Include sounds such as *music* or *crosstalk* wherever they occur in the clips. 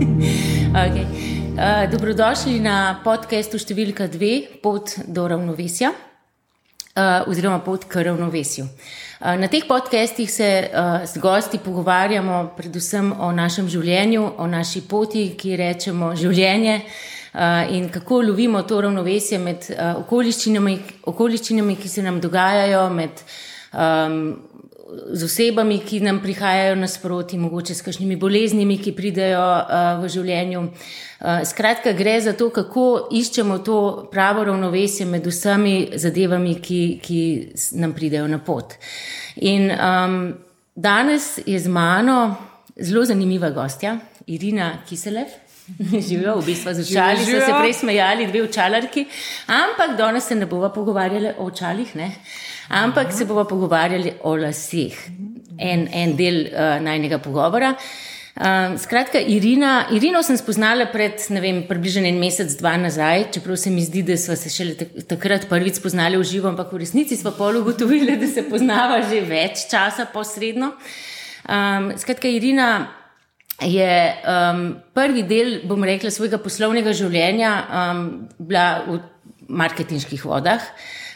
*laughs* okay. uh, dobrodošli na podkastu številka dve, pot do ravnovesja, uh, oziroma pot k ravnovesju. Uh, na teh podkastih se uh, z gosti pogovarjamo predvsem o našem življenju, o naši poti, ki rečemo življenje. In kako lovimo to ravnovesje med okoliščinami, okoliščinami, ki se nam dogajajo, med um, z osebami, ki nam prihajajo nasproti, mogoče s kakšnimi boleznimi, ki pridejo uh, v življenju. Uh, skratka, gre za to, kako iščemo to pravo ravnovesje med vsemi zadevami, ki, ki nam pridejo na pot. In um, danes je z mano zelo zanimiva gostja, Irina Kiselev. *laughs* Živijo, v bistvu so očali, so se prej smejali, dve očalarki, ampak danes se ne bomo pogovarjali o očalih. Ne? Ampak se bomo pogovarjali o laseh, en, en del uh, najnega pogovora. Uh, skratka, Irina, Irino sem spoznala pred vem, približno en mesec, dva nazaj, čeprav se mi zdi, da smo se šele takrat prvič spoznali v živo, ampak v resnici smo pol ugotovili, da se poznava že več časa posredno. Um, skratka, Irina je um, prvi del, bom rekla, svojega poslovnega življenja um, bila v marketinških vodah.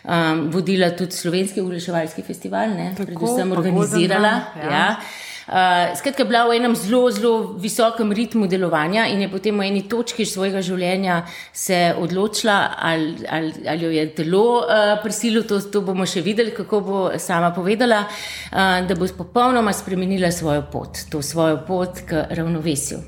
Uh, um, vodila tudi slovenski uglaševalski festival, ne, Tako, predvsem organizirala. Ja. Ja. Uh, skratka, bila v enem zelo, zelo visokem ritmu delovanja in je potem v eni točki svojega življenja se odločila, ali, ali, ali jo je telo uh, prisililo, to, to bomo še videli, kako bo sama povedala, uh, da bo popolnoma spremenila svojo pot, to svojo pot k ravnovesju.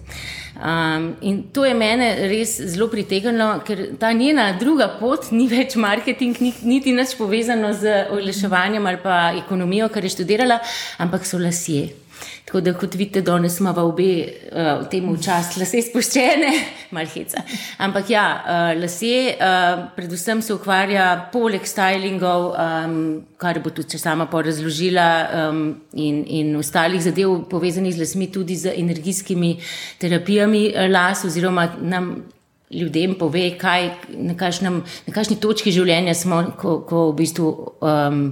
Um, in to je mene res zelo pritegnilo, ker ta njena druga pot ni več marketing, niti nič povezano z oglaševanjem ali pa ekonomijo, kar je študirala, ampak so lasje. Tako da, kot vidite, danes imamo obe uh, v tem času lase spuščene, *laughs* malo heca. Ampak ja, uh, lase, uh, predvsem se ukvarja poleg stylingov, um, kar bo tudi sama porazložila, um, in, in ostalih zadev povezanih z lasmi, tudi z energijskimi terapijami las, oziroma nam. Ljudem pove, kaj, na, kakšnem, na kakšni točki življenja smo, ko, ko v bistvu um,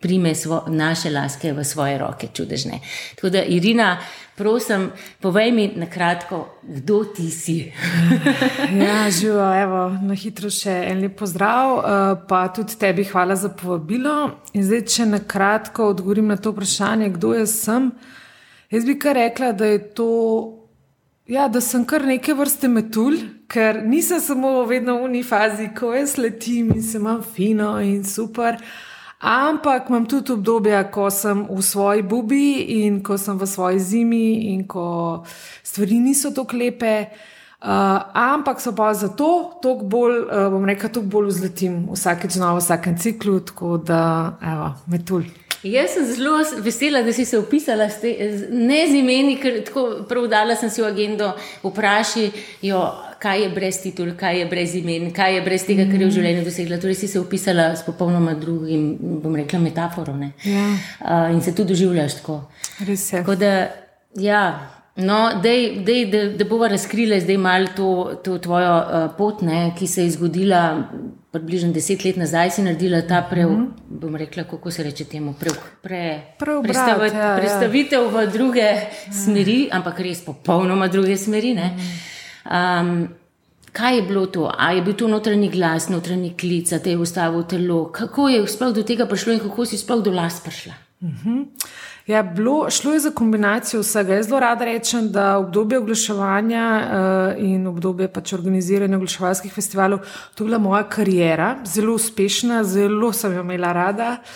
prime svo, naše laske v svoje roke, čudežne. Tako da, Irina, prosim, povej mi na kratko, kdo ti si. *laughs* ja, živo, evo, na hitro še en lep pozdrav, uh, pa tudi tebi hvala za povabilo. In zdaj, če na kratko odgovorim na to vprašanje, kdo jaz sem. Jaz bi kar rekla, da je to. Ja, da sem kar neke vrste metulj, ker nisem samo vedno v uni fazi, ko jaz letim in se imam fino in super. Ampak imam tudi obdobja, ko sem v svoji bubi in ko sem v svoji zimi in ko stvari niso tako lepe. Uh, ampak so pa zato toliko bolj, uh, bom rekel, toliko bolj vzletim vsakeč na vsakem ciklu, tako da, evo, metulj. Jaz sem zelo vesela, da si se upisala, te, ne z imeni, ker tako prav dala sem si v agendo vprašati kaj je brez titul, kaj je brez imen, kaj je brez tega, kar je v življenju dosegla. Torej, si se upisala s popolnoma drugim, bom rekla, metaforom. Ja. Uh, in se tudi doživljaš tako. Res je. Tako da, ja. No, dej, dej, da, da bomo razkrili zdaj malo to, to tvojo uh, pot, ne, ki se je zgodila približno deset let nazaj, si naredila ta pre, mm -hmm. bom rekla, kako se reče temu, pre, pre, prestavit, ja, ja. prestavitev ja. v druge ja. smeri, ampak res popolnoma druge smeri. Mm -hmm. Um, kaj je bilo to? Ali je bil to notranji glas, notranji klic, te je ustavil telo? Kako je sploh do tega prišlo in kako si sploh do las prišla? Uh mhm. -huh. Ja, bilo, šlo je za kombinacijo vsega. Jaz zelo rada rečem, da obdobje oglaševanja uh, in obdobje pač organiziranja oglaševalskih festivalov, to je bila moja karijera, zelo uspešna, zelo sem jo imela rada. Uh,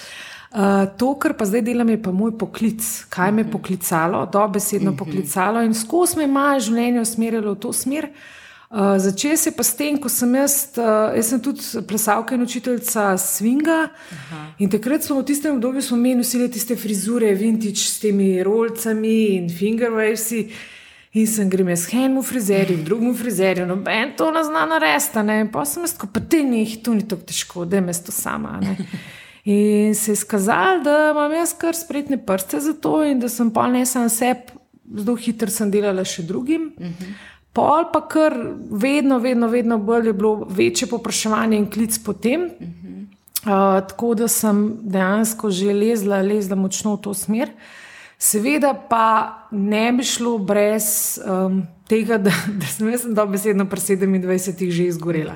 Uh, to, kar pa zdaj delam, je pa moj poklic, kaj me je mhm. poklicalo, dobesedno mhm. poklicalo in skozi me je življenje usmerjalo v to smer. Uh, Začel se pa s tem, ko sem jaz, uh, jaz sem tudi plesalka in učiteljica swinga. Aha. In takrat smo v tistem obdobju imeli vse tiste frizure, vintage s temi rolcami in fingerwavesi. In sem grem jaz k enemu frizerju, drugemu frizerju, no, en to ne zna narediti. Pa sem jaz, pa te njih, to ni tako težko, da me to sama. *laughs* In se je skazalo, da imam jaz kar spretne prste za to, in da sem pa ne samo sebi, zelo hitro sem delala še drugim. Uh. -huh. Pol pa kar vedno, vedno, vedno bolj je bilo večje popraševanje in klic potem. Uh -huh. uh, tako da sem dejansko že lezla, lezla močno v to smer. Seveda pa ne bi šlo brez um, tega, da, da sem jaz dobesedno pri 27 že izgorela.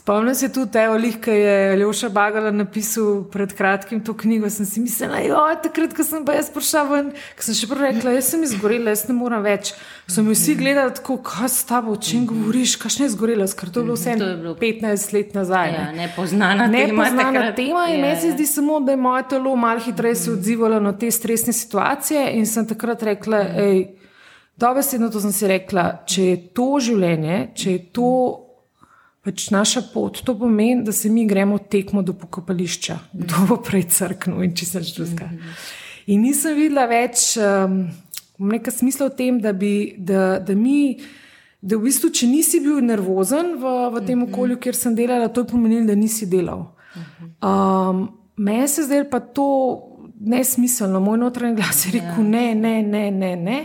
Spomnim se tudi te olih, ki je Ljoša Bagala napisal pred kratkim to knjigo. Sem si mislila, da takrat, ko sem pa jaz prišla ven, ko sem še prej rekla, jaz sem izgorela, jaz ne morem več. So mi vsi gledali tako, kaj s tabo, o čem govoriš, kaj še je izgorela, skrat to je bilo vse 15 let nazaj. Ja, nepoznana ne tema. Nepoznana tema in meni se zdi samo, da je moje telo malo hitreje se odzivalo na te stresne situacije in sem takrat rekla, hej, dobesedno to sem si rekla, če je to življenje, če je to pač naša pot. To pomeni, da se mi gremo tekmo do pokopališča, kdo bo prej crknil in če se čuska. In nisem videla več um, nekaj smisla v tem, da bi, da, da mi. Da v bistvu, če nisi bil nervozen v, v tem okolju, kjer sem delala, to je pomenilo, da nisi delal. Um, Meni se zdaj pa to nesmiselno, moj notranji glas je rekel: ne, ne, ne, ne. ne.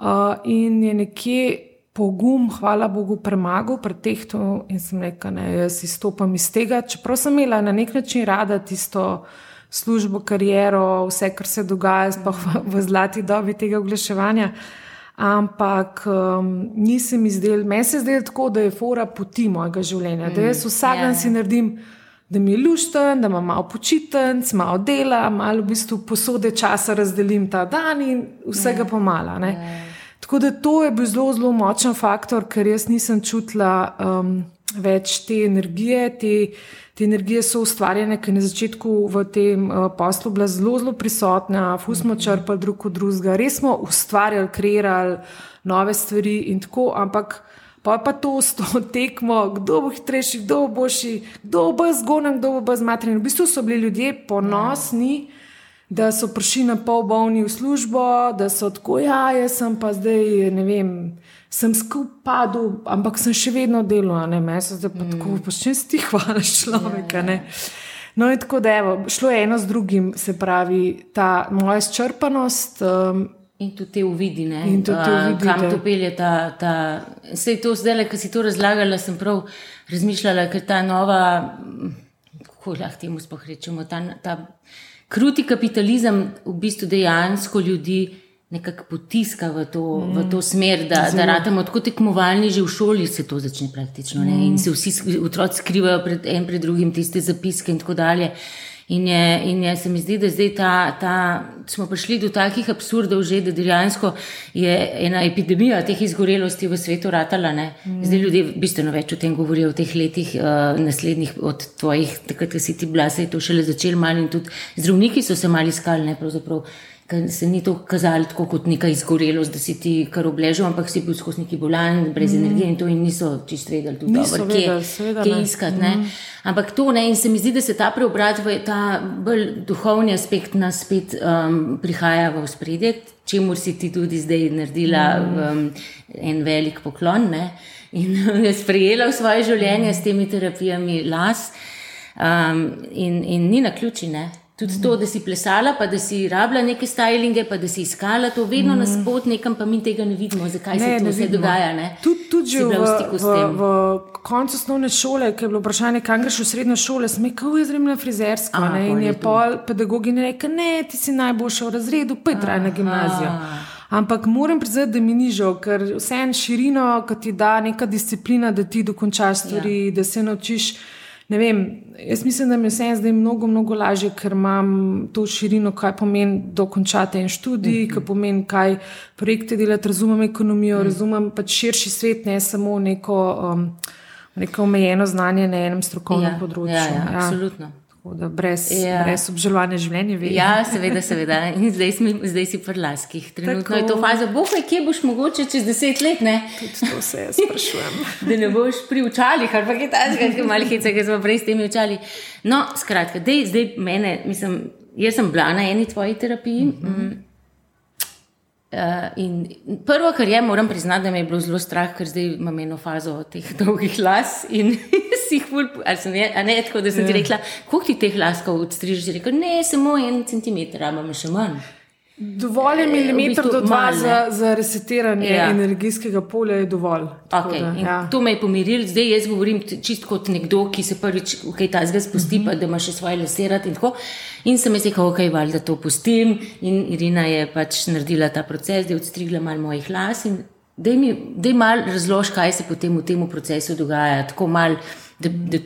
Uh, in je nekje pogum, hvala Bogu, premagal pred tehto in sem rekel, da jaz izstopam iz tega. Čeprav sem imela na nek način rada tisto službo, kariero, vse, kar se dogaja, sploh v, v zlati dobi tega oglaševanja. Ampak um, nisem izdelal, meni se zdelo tako, da je fora poti mojega življenja, mm, da jaz vsak dan yeah. Ja. si naredim. Da mi je lušten, da imam malo počitnic, malo dela, malo v bistvu posode časa razdelim ta dan in vsega yeah. pomala. Yeah. Tako da to je bil zelo, zelo močen faktor, ker jaz nisem čutila um, več te energije. Te, te energije so ustvarjene, ker na začetku v tem uh, poslu bila zelo, zelo prisotna, fu smo črpali drug od drugega, res smo ustvarjali, kreirali nove stvari in tako, ampak. Pa pa to s to *laughs* tekmo, kdo bo hitrejši, kdo bo boljši, kdo bo zgonen, kdo bo zmatren. V bistvu so bili ljudje ponosni. Ja da so prišli na pol bolni v službo, da so tako, ja, jaz sem pa zdaj, ne vem, sem skupaj, ampak sem še vedno delal, ne, me so zdaj pa mm. tako, pa še ti *laughs* hvališ človeka. Ja, ja. No, in tako da je šlo eno z drugim, se pravi, ta moja izčrpanost. Um, In tudi te uvidine, kam to pelje. Ta, ta, sej to zdaj, ki si to razlagala, sem prav razmišljala, ker ta nova, kako lahko temu sploh rečemo, ta, ta kruti kapitalizem v bistvu dejansko ljudi nekako potiska v to, mm. v to smer, da, da ratamo tako tekmovalni, že v šoli se to začne praktično. Mm. In se vsi otroci skrivajo pred en pred drugim tiste zapiske in tako dalje. In, je, in je, se mi zdi, da zdaj ta, ta, smo prišli do takih absurdov, že, da dejansko je ena epidemija teh izgorelosti v svetu ratala. Mm. Zdaj ljudje bistveno več o tem govorijo v teh letih, uh, naslednjih od tvojih, takrat, ko si ti bila, se je to šele začelo malo in tudi zdravniki so se mali iskali, ne pravzaprav se ni to kazalo tako kot neka izgorelost, da si ti kar obležal, ampak si bil skozi neki bolan, brez mm. energije in to in niso čisto vedeli, tudi dobro, kje, kje iskati. Mm. Ampak to ne in se mi zdi, da se ta preobrat v ta bolj duhovni aspekt nas spet um, prihaja v spredje, čemu si ti tudi zdaj naredila mm. um, en velik poklon ne? in *laughs* je sprejela v svoje življenje mm. s temi terapijami las um, in, in ni na ključi, ne. Tudi to, da si plesala, pa da si rabila neke stylinge, pa da si iskala to vedno mm. na spot, nekam pa mi tega ne vidimo, zakaj ne, se to vse dogaja. Tudi tud že v, v, v koncu osnovne šole, ki je bilo vprašanje, kam greš v srednjo šolo, sem rekel, je zelo frizerska. A, in je pol pedagogi rekel, ne, ti si najboljša v razredu, pa je trajna gimnazija. Ampak moram priznati, da mi ni žal, ker vse en širino, ki ti da neka disciplina, da ti dokončaš stvari, ja. da se naučiš ne vem, jaz mislim, da mi je vse zdaj mnogo, mnogo lažje, ker imam to širino, kaj pomeni dokončati en študij, mm -hmm. kaj pomeni, kaj projekte delati, razumem ekonomijo, mm -hmm. razumem pač širši svet, ne samo neko, um, neko omejeno znanje na enem strokovnem ja, področju. Ja, ja, ja. absolutno. Da, brez, ja. brez obžalovanja življenja. Ve. Ja, seveda, seveda. In zdaj, smo, zdaj si pri laskih. Trenutno Tako. je to faza, bohaj, kje boš mogoče čez deset let. Ne? Tudi to se jaz sprašujem. *laughs* da ne boš pri učalih, ali pa kaj takega, ki malo hice, ki smo prej s temi učali. No, skratka, dej, zdaj mene, mislim, jaz sem bila na eni tvoji terapiji. Mm -hmm. mm. Uh, in prvo, kar je, moram priznati, da me je bilo zelo strah, ker zdaj imam eno fazo teh dolgih las in si jih bolj, ali sem ne, ne tako, da sem ti ja. rekla, koliko ti teh laskov odstrižiš? Rekel, ne, samo en centimeter, imamo še manj. Dovolj je milimeter v bistvu do dva za, za resetiranje ja. energijskega polja, je dovolj. Okay. Da, ja. To me je pomirilo, zdaj jaz govorim čisto kot nekdo, ki se prvič kaj tajnega spusti, uh mhm. -huh. pa da ima še svoje laserati in tako. In sem jaz rekel, ok, val, da to pustim. In Irina je pač naredila ta proces, da je odstrigla malo mojih las. In da mi malo razloži, kaj se potem v tem procesu dogaja. Tako mal, da, da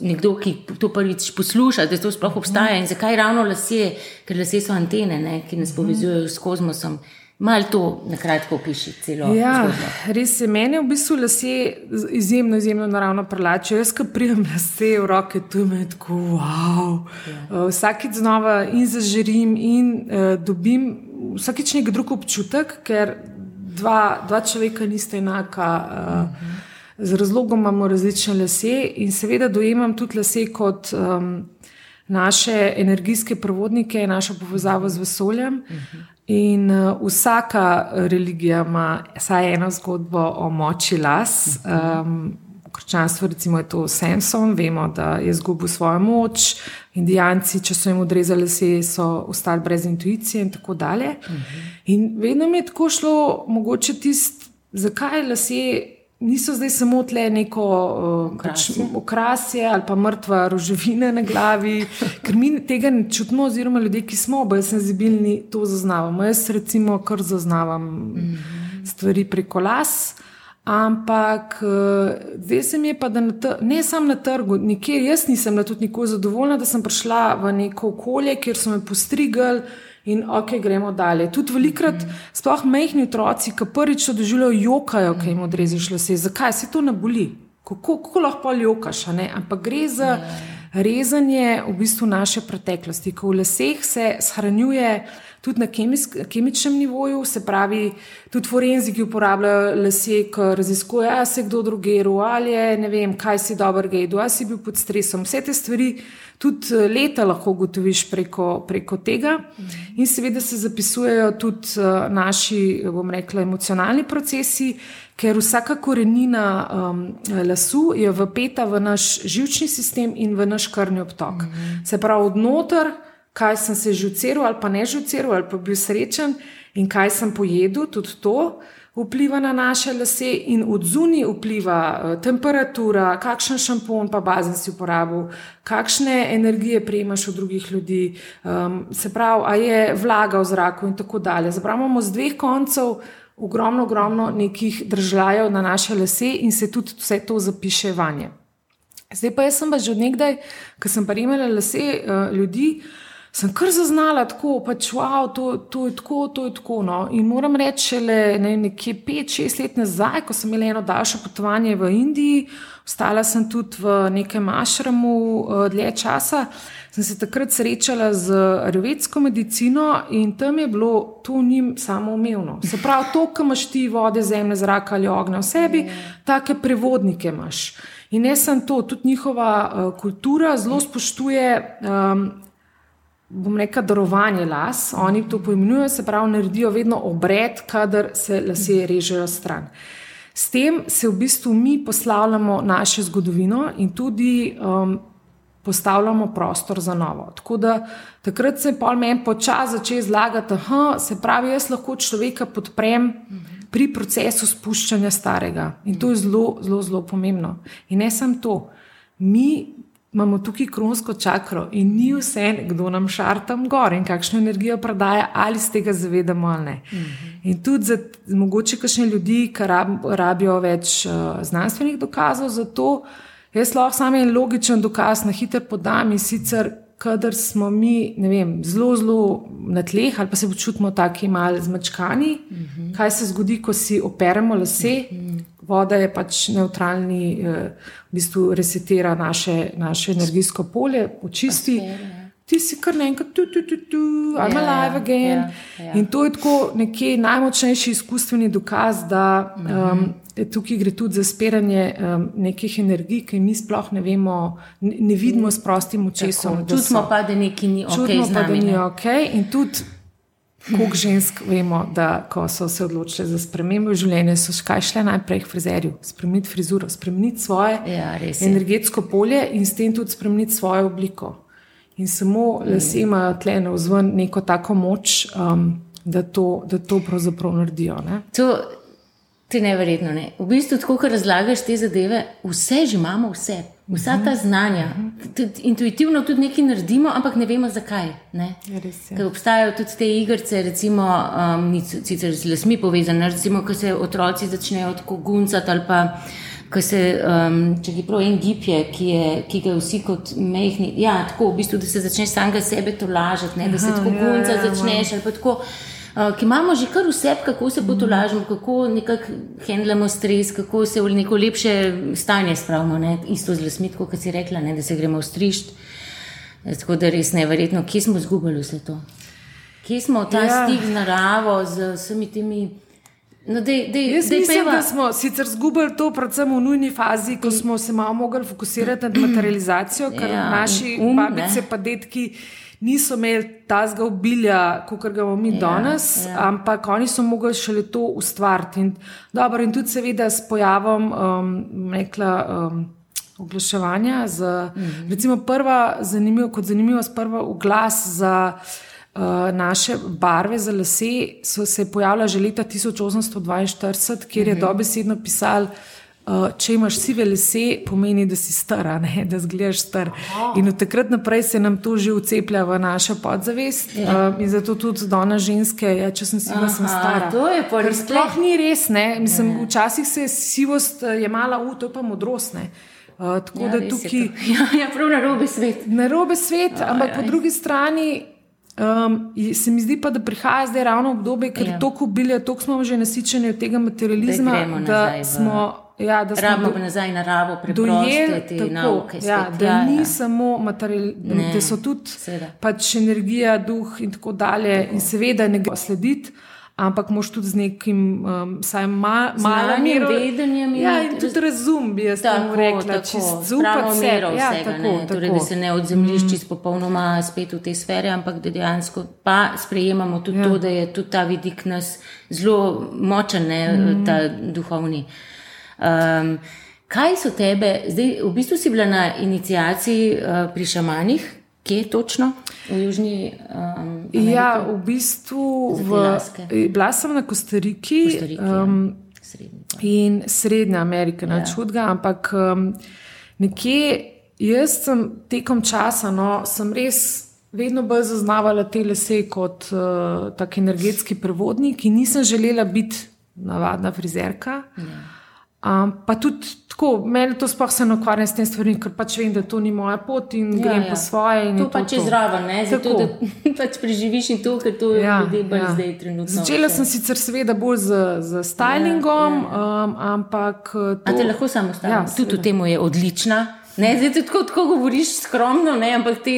nekdo, ki to prvič posluša, da to sploh obstaja in zakaj ravno lasje, ker lasje so antene, ne, ki nas povezujejo s kozmosom. Mal to na kratko opiši, celo. Ja, res je. Meni v bistvu lasje izjemno, izjemno naravno prelačijo. Jaz, ki prijem lase v roke, tu me tako, wow. Ja. Uh, vsakič znova in zažerim in uh, dobim vsakič nek drug občutek, ker dva, dva človeka nista enaka. Uh, -huh. Z razlogom imamo različne lase in seveda dojemam tudi lase kot um, naše energijske provodnike, našo povezavo z vesoljem. Uh -huh. In uh, vsaka religija ima vsaj eno zgodbo o moči las. Um, v krščanstvu recimo je to Samson, vemo, da je izgubil svojo moč, indijanci, če so jim odrezali lase, so ostali brez intuicije in tako dalje. Uh -huh. In vedno mi je tako šlo, mogoče tisto, zakaj lase niso zdaj samo tle neko uh, pač okrasje ali pa mrtva roževina na glavi, ker mi tega ne čutimo, oziroma ljudje, ki smo bolj senzibilni, to zaznavamo. Jaz recimo kar zaznavam mm -hmm. stvari preko las. Ampak uh, zdaj se mi je pa, da ne samo na trgu, nikjer jaz nisem bila tudi nikoli zadovoljna, da sem prišla v neko okolje, kjer so me postrigali in ok, gremo dalje. Tudi velikrat, mm -hmm. sploh mehni otroci, ki prvič to doživljajo, jokajo, kaj jim odrežeš lase. Zakaj se to ne boli? Kako, kako lahko jokaš? Ampak gre za. Ja. rezanje v bistvu naše preteklosti, ko v laseh se shranjuje. Tudi na kemičnem nivoju, se pravi, tudi forenziki uporabljajo lase, ki raziskujejo, ali se kdo drugeru, ali je ne vem, kaj si dobro gledal, ali si bil pod stresom. Vse te stvari tudi eh, leta lahko ugotoviš preko, preko tega, in seveda se zapisujejo tudi eh, naši, bom rekla, emocionalni procesi, ker vsaka korenina um, lasu je vpeta v naš žilčni sistem in v naš krvni obtok. Se pravi, odnoter, kaj sem se že uceril ali pa ne že uceril ali pa bil srečen in kaj sem pojedel, tudi to vpliva na naše lase, in od zunaj vpliva uh, temperatura, kakšen šampon pa bazen si uporabil, kakšne energije prejmaš od drugih ljudi, um, se pravi, a je vlaga v zraku in tako dalje. Zabravamo z dveh koncev. Ogromno, ogromno nekih držav na naše lase in se tudi vse to zapiše vanje. Zdaj pa jaz sem pa že odnegdaj, ko sem pa imela lase uh, ljudi, uh, sem kar zaznala tako, pač, wow, to, to je tako, to je tako. No. In moram reči, le ne, nekje pet, šest let nazaj, ko sem imela eno daljše potovanje v Indiji, ostala sem tudi v nekem ašramu uh, dlje časa. Sem se takrat srečala z arvetsko medicino in tam je bilo to njim samo umevno. Se pravi, to, kar imaš ti vode, zemlje, zraka ali ognja v sebi, take prevodnike imaš. In ne samo to, tudi njihova uh, kultura zelo spoštuje um, bom rekel, darovanje las, oni to poimenujejo, se pravi, naredijo vedno obred, kadar se lasje režejo stran. S tem se v bistvu mi poslavljamo našo zgodovino in tudi um, postavljamo prostor za novo. Tako da takrat se pa meni počasi začne zlagati, da se pravi, jaz lahko človeka podprem pri procesu spuščanja starega. In to je zelo, zelo, zelo pomembno. In ne samo to. Mi imamo tukaj kronsko čakro in ni vse, kdo nam šar tam gor in kakšno energijo prodaja, ali se tega zavedamo ali ne. Mm -hmm. In tudi za mogoče kakšne ljudi, ki rab, rabijo več uh, znanstvenih dokazov za to, jaz lahko samo en logičen dokaz na hitro podam in sicer. Kadar smo mi vem, zelo, zelo na tleh, ali pa se počutimo tako malo zmečkani, uh mhm. -huh. kaj se zgodi, ko si operemo lase, uh mhm. -huh voda je pač neutralni, eh, v bistvu resetira naše, naše energijsko polje, očisti. Ja. Ti si kar naenkrat, tu, tu, tu, tu, I'm yeah, alive again. Yeah, yeah. In to je tako neki najmočnejši izkustveni dokaz, da um, tukaj gre tudi za spiranje um, nekih energij, ki mi sploh ne vemo, ne, ne vidimo s prostim očesom. Čutimo pa, da nekaj ni ok. Čutimo pa, da ni ok. In tudi Koliko žensk vemo, da ko so se odločile za spremembo življenja, so škaj šle najprej k frizerju, spremeniti frizuro, spremeniti svoje ja, energetsko polje in s tem tudi spremeniti svojo obliko. In samo lase imajo tle na vzven neko tako moč, um, da, to, da to pravzaprav naredijo. Ne? To je neverjetno. Ne? V bistvu, tako kot razlagaš te zadeve, vse že imamo, vse. Vsa ta znanja, tudi intuitivno tudi nekaj naredimo, ampak ne vemo zakaj. Ne? Ker obstajajo tudi te igrice, recimo, um, sicer z lasmi povezane, recimo, ko se otroci začnejo tako guncati ali pa. Se, um, če je prav en gib, je, ki, je, ki ga vsi kot mehni, ja, tako v bistvu, da se začneš samega sebe to lažati, da se tako ja, gunca ja, ja, začneš. Tako, uh, ki imamo že kar vse, kako se bo to lažemo, kako nekako handlamo stres, kako se v neko lepše stanje spravimo. Ne? Isto z lasmi, kot si rekla, ne? da se gremo strišt. Tako da res neverjetno, kje smo izgubili vse to. Kje smo ta ja. stik z naravo, z vsemi temi. No, dej, dej, Jaz dej mislim, peva. da smo sicer izgubili to, predvsem v nujni fazi, ko smo se malo mogli fokusirati na materializacijo, ker ja, naši um, babice in detki niso imeli tazga obilja, kot ga imamo mi ja, danes, ja. ampak oni so mogli šele to ustvariti. In, dobro, in tudi, seveda, s pojavom um, nekla, um, oglaševanja, z, mm -hmm. recimo, prva zanimiva, kot zanimiva, prva oglas za. Uh, naše barve za lase so se pojavile že leta 1842, kjer je mhm. dobesedno pisal, Uh, če imaš sive lase, pomeni, da si star, ne? da zgledaš star. In od takrat naprej se nam to že uceplja v našo podzavest. Uh, in zato tudi danes ženske, ja, če sem siva, Aha, sem stara. To je pa res. Sploh ni res. Mislim, včasih se sivost je mala u, to je pa modrost. Uh, tako ja, da tukaj. *laughs* Ja, ja, prav na robe svet. Na robe svet, ja, ampak ja, po drugi strani. Um, se mi zdi pa, da prihaja zdaj ravno obdobje, ker je ja. toliko bilja, toliko smo že nasičeni od tega materializma, da, da smo. Ja, da smo Rabimo do, nazaj naravo, dojeli te tako, nauke. Ja, spet, da ja, ni ja. samo material, ne, da so tudi pač energija, duh in tako dalje. Tako. In seveda ne gre slediti. Ampak moš tudi z nekim um, ma, malым vedenjem. Ja, in tudi razum bi jaz tako rekla, če zelo mero ja, vsega. Tako, ne, torej, da se ne odzemljišči mm. popolnoma spet v te sfere, ampak da dejansko pa sprejemamo tudi ja. to, da je tudi ta vidik nas zelo močen, ne, mm. ta duhovni. Um, kaj so tebe, zdaj v bistvu si bila na inicijaciji uh, pri šamanih, kje točno? V Južni um, Ameriki? Ja, v bistvu v, bila sem na Kostariki. Um, in Srednja Amerika, ja. čudga, ampak um, nekje jaz sem tekom časa, no, sem res vedno bolj zaznavala te lese kot uh, tak energetski prevodnik in nisem želela biti navadna frizerka. Ja. Um, pa tudi tako, meni to sploh se ne ukvarja s tem stvarem, ker pač vem, da to ni moja pot in ja, grem ja. po svoje. To pač je zraven, ne zato, da *laughs* pač preživiš in to, ker to ja, ljudje bolj ja. zdaj trenutno. Začela sem sicer seveda bolj z, z stylingom, ja, ja. Um, ampak. To... A te lahko samo stavim? Ja, tudi v tem je odlična. Ne, zdaj ti tako, tako govoriš skromno, ne, ampak te,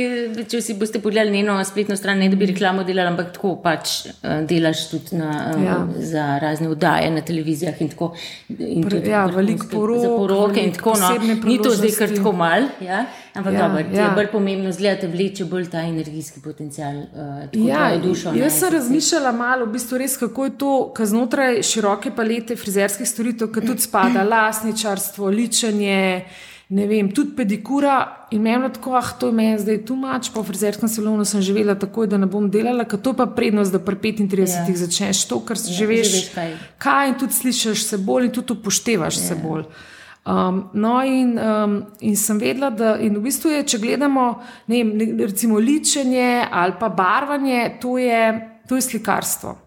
če si boste pogledali njeno spletno stran, ne da bi reklamo delala, ampak tako pač uh, delaš tudi na, uh, ja. za razne vdaje na televizijah in tako. In Pre, ja, veliko porok, poroke in tako naprej. No, ni to zdaj kar tako mal, ja? ampak ja, dobro, ja. je bolj pomembno, zgledate vleče bolj ta energijski potencial. Uh, ja, dušo, jaz sem razmišljala malo, v bistvu res, kako je to, kar znotraj široke palete frizerskih storitev, ki tudi spada lasničarstvo, ličenje ne vem, tudi pedikura in meni tako, ah, to je meni zdaj tu mač, po frizerskem salonu sem živela tako, da ne bom delala, ker to pa prednost, da pri 35 yeah. Ja. začneš to, kar yeah, ja, že veš, kaj. kaj in tudi slišiš se bolj in tudi upoštevaš yeah. se ja. bolj. Um, no, in, um, in sem vedela, da in v bistvu je, če gledamo, ne vem, recimo ličenje ali pa barvanje, to je to je slikarstvo.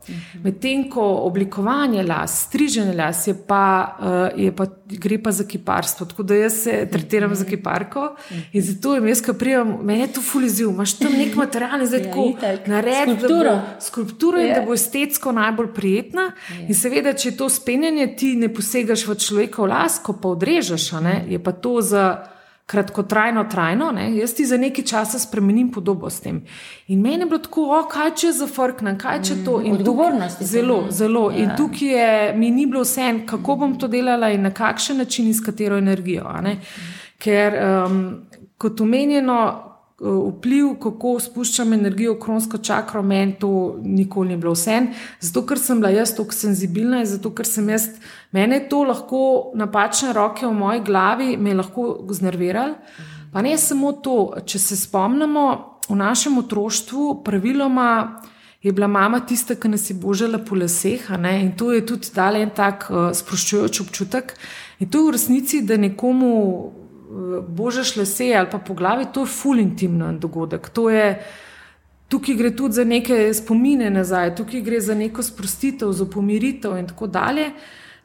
Medtem ko oblikovanje las, striženje las, je pa, uh, je pa, gre pa za kiparstvo. Tako da jaz se tretiram za kiparko in zato jim jaz, ki prijem, meni je to fuliziv, imaš tam nek material, zdaj ja, tako naredi skulpturo. Skulpturo in da bo estetsko najbolj prijetna. Ja. In seveda, če je to spenjanje, ti ne posegaš v človekov las, ko pa odrežeš, je pa to za kratkotrajno, trajno, ne? jaz ti za nekaj časa spremenim podobo s tem. In meni je bilo tako, o, kaj če zafrknem, kaj če to. In odgovornost. Zelo, zelo. Ja. In tukaj je, mi ni bilo vse, kako bom to delala in na kakšen način in s katero energijo. Ker, um, kot omenjeno, vpliv, kako spuščam energijo v kronsko čakro, meni to nikoli ni bilo vse. Zato, ker sem bila jaz tako senzibilna in zato, ker sem jaz, mene to lahko napačne roke v moji glavi, me lahko znervirali. Pa ne samo to, če se spomnimo, v našem otroštvu praviloma. Je bila mama tista, ki nas je božala po laseh, in to je tudi dal en tak uh, sproščujoč občutek. In to je v resnici, da nekomu božaš lase ali pa po glavi, to je ful intimen dogodek. Je, tukaj gre tudi za neke spomine nazaj, tukaj gre za neko sprostitev, za pomiritev in tako dalje.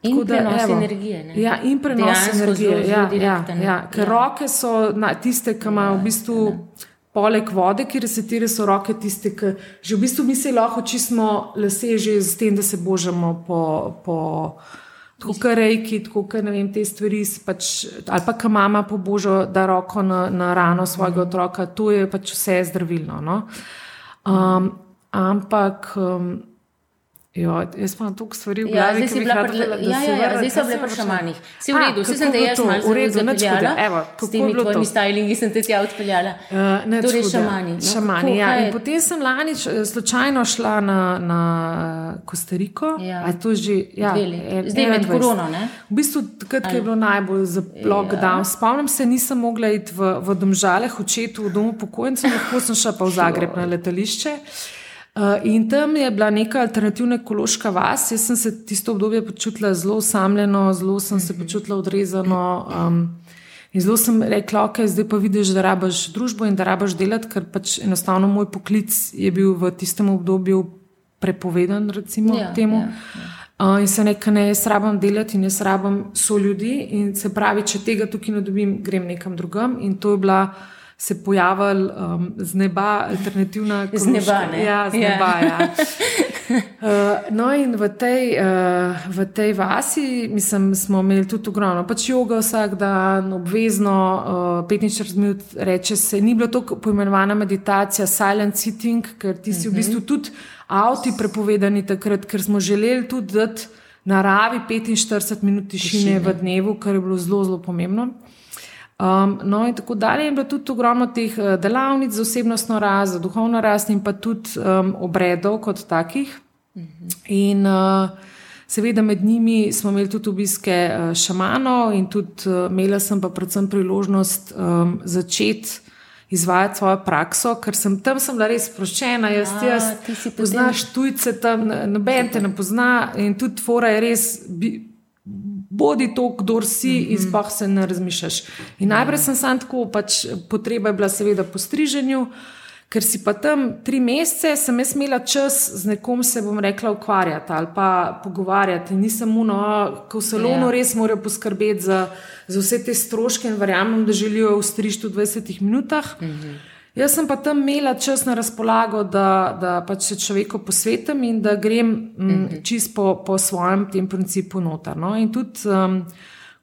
In tako prenos da, energije. Ne? Ja, in prenos Dejansko energije. Zelo, ja, zelo ja, ja, ker ja. roke so na, tiste, ki imajo v bistvu. Ja, Poleg vode, ki resetira, so roke tiste, ki že v bistvu mi se lahko čistimo lase, že z tem, da se božamo po, po tako kot rejki, tako kot ne vem, te stvari. Pač, ali pa, ki mama poboža, da roko na, na rano svojega otroka, to je pač vse zdravilno. No? Um, ampak. Um, Jo, jaz pa toliko stvari v ja, glavi, ja, zdaj si bila pri šamanih. Ja, ja, ja, zdaj sem bila pri šamanih. Si v redu, vsi sem te jaz malo v redu zapeljala. Evo, s temi tvojimi stylingi sem te tja odpeljala. Uh, torej šamani. No, šamani, ja. In potem sem lani slučajno šla na, na Kostariko. Ja. To že, ja, zdaj med korono, ne? V bistvu, takrat, ko je bilo najbolj za lockdown. Ja. Spomnim se, nisem mogla iti v, v domžale, očetu v domu pokojnice, lahko sem šla pa v Zagreb na letališče. Uh, in tam je bila neka alternativna ekološka vas. Jaz sem se tisto obdobje počutila zelo osamljeno, zelo sem se počutila odrezano. Um, in zelo sem rekla, ok, zdaj pa vidiš, da rabaš družbo in da rabaš delati, ker pač enostavno moj poklic je bil v tistem obdobju prepovedan, recimo ja, temu. Ja, ja. Uh, in se nekaj ne, jaz rabam delati in jaz rabam so ljudi. In se pravi, če tega tukaj ne dobim, grem nekam drugam. In to je bila se pojavili um, z neba, alternativna kot z neba. Ja, z ja. neba. Ja. *laughs* Uh, no, in v tej, uh, v tej vasi mislim, smo imeli tudi ogromno, pač jogo vsak dan, obvezno, uh, 45 minut, reče se. Ni bilo to pojmenovana meditacija, silent sitting, ker ti si uh -huh. v bistvu mhm. tudi avti prepovedani takrat, ker smo želeli tudi dati naravi 45 minut tišine v dnevu, kar je bilo zelo, zelo pomembno. Um, no, in tako dalje. Je bilo tudi ogromno teh uh, delavnic za osebnostno rast, za duhovno rast in pa tudi um, obredov kot takih. Mhm. In uh, seveda med njimi smo imeli tudi obiske uh, šamanov, in tudi uh, imela sem pa predvsem priložnost um, začeti. Izvajati svojo prakso, ker sem tam sem bila res sproščena, jaz ti jaz, poznaš tujce tam, noben te ne pozna in tudi tvora je res bodi to, kdo si, mm -hmm. in sploh se ne razmišljaš. In najprej sem sam tako, pač potreba je bila seveda po striženju. Ker si pa tam tri mesece, sem jaz imela čas z nekom, se bom rekla, ukvarjati ali pa pogovarjati. Nisem uno, ko v salonu ja. res morajo poskrbeti za, za vse te stroške in verjamem, da želijo v strižtu v 20 minutah. Mm -hmm. Jaz sem pa tam imela čas na razpolago, da, da pač se človeku posvetim in da grem mm, mhm. čist po, po svojem tem principu noter. No? In tudi, um,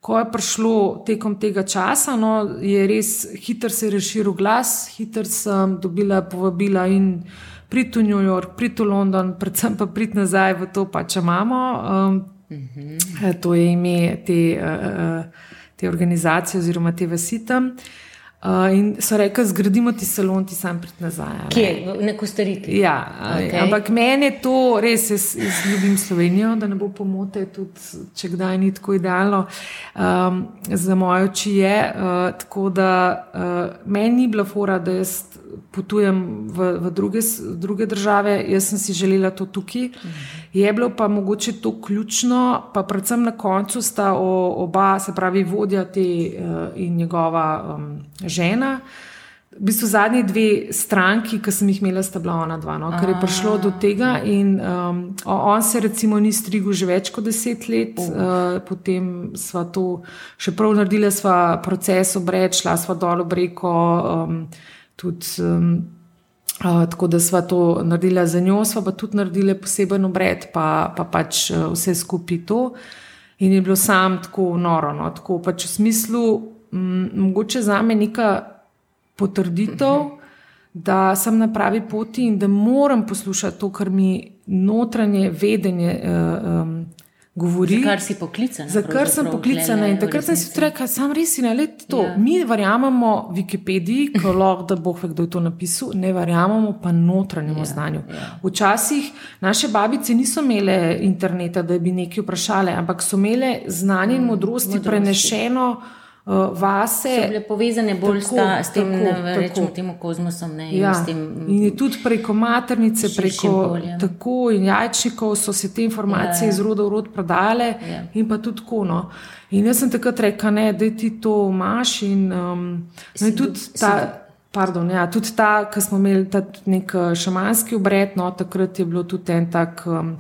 ko je prišlo tekom tega časa, no, je res hitro se razširil glas, hitro sem dobila povabila in priti v New York, priti v London, predvsem pa priti nazaj v to, pa če imamo. Um, mhm. To je ime te, uh, te organizacije oziroma te vasitam. Uh, in so rekli, zgradimo ti salon, ti sam prid nazaj. Kje, neko storiti. Ja, okay. ampak meni je to res, jaz, jaz ljubim Slovenijo, da ne bo pomote, tudi če kdaj ni tako idealno. Um, za moje oči je. Uh, tako da uh, meni ni bila fora, da jaz potujem v, v druge, druge države, jaz sem si želela to tukaj. Je bilo pa mogoče to ključno, pa predvsem na koncu sta o, oba, se pravi, vodja te uh, in njegova um, žena. V bistvu zadnji dve stranki, ki sem jih imela, sta bila ona dva, no? ker je prišlo do tega. In, um, on se recimo ni strigel že več kot deset let, uh, potem sva to še prav naredila, sva proces obred, šla sva dol v reko. Um, tudi, um, uh, tako da smo to naredili za njo, smo pa tudi naredili poseben obred, pa, pa pač uh, vse skupaj to. In je bilo sam tako noro, no, tako pač v smislu, um, mogoče za me neka potrditev, uh mhm. -huh. da sem na pravi poti in da moram poslušati to, kar mi notranje vedenje. Uh, um, govori. Za kar si poklicana. Za kar sem poklicana. In takrat sem si rekla, sam res na let to. Ja. Mi verjamemo Wikipediji, ko *laughs* lahko da boh ve, kdo je to napisal, ne verjamemo pa notranjemu ja. znanju. Ja. Včasih naše babice niso imele interneta, da bi nekaj vprašale, ampak so imele znanje in mm, modrosti, modrosti. prenešeno uh, vase. So bile povezane bolj Tako, sta, s tem, tako, ne, rečemo, temu kozmosom. Ne, in Ja, s tem, in je tudi preko maternice, preko poljem. tako in jajčnikov so se te informacije Ja. iz roda v rod prodajale, Ja. in pa tudi tako. No. In jaz sem takrat rekel, ne, da ti to imaš. In, um, no, in tudi do- ta, pardon, ja, tudi ta, ki smo imeli ta nek uh, šamanski obred, no, takrat je bilo tudi en tak. Um,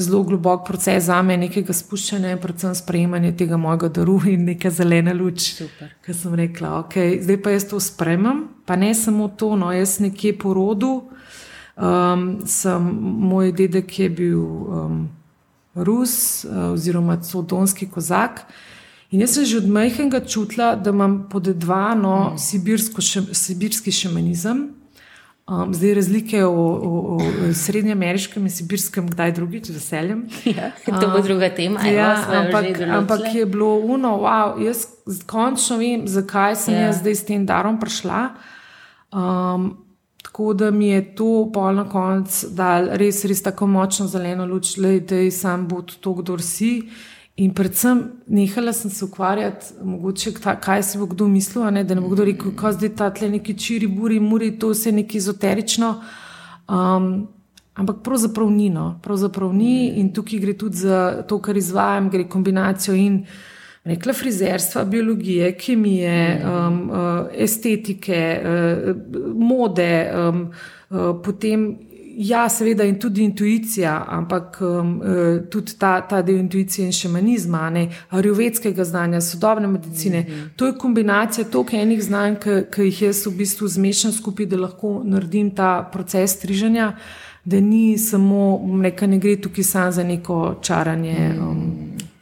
Zelo globok proces za me, nekega spuščanja in predvsem sprejemanja tega mojega daru in neka zelena luč. Ker sem rekla, ok, zdaj pa jaz to spremem, pa ne samo to, no, jaz nekje po rodu. Um, sem, moj dedek je bil um, Rus uh, oziroma Sodonski kozak. In jaz sem že od majhnega čutila, da imam podedvano sibirsko še, sibirski šamanizem. Um, zdaj razlike o, o, o srednjeameriškem in sibirskem, kdaj drugič, z veseljem. Ja, to bo druga tema. evo, Ja, jo ampak, ampak je bilo uno, wow, jaz končno vem, zakaj sem Ja. jaz zdaj s tem darom prišla. Um, tako da mi je to pol na koncu dal res, res tako močno zeleno luč, da je sam bod to, kdo si. In predvsem nehala sem se ukvarjati, mogoče kaj si bo kdo mislil, ne, da ne bo kdo rekel, kako zdaj ta tle neki čiri, buri, muri, to vse neki ezoterično. Um, ampak pravzaprav ni, no. pravzaprav ni in tukaj gre tudi za to, kar izvajam, gre kombinacijo in rekla frizerstva, biologije, kemije, um, uh, estetike, uh, mode, um, uh, potem. Ja, seveda, in tudi intuicija, ampak um, uh, tudi ta, ta del intuicije in šamanizma, ne, arjuvetskega znanja, sodobne medicine. Mm -hmm. To je kombinacija toliko enih znanj, ki jih jaz v bistvu zmešam skupaj, da lahko naredim ta proces striženja, da ni samo, rekel, ne gre tukaj samo za neko čaranje, um,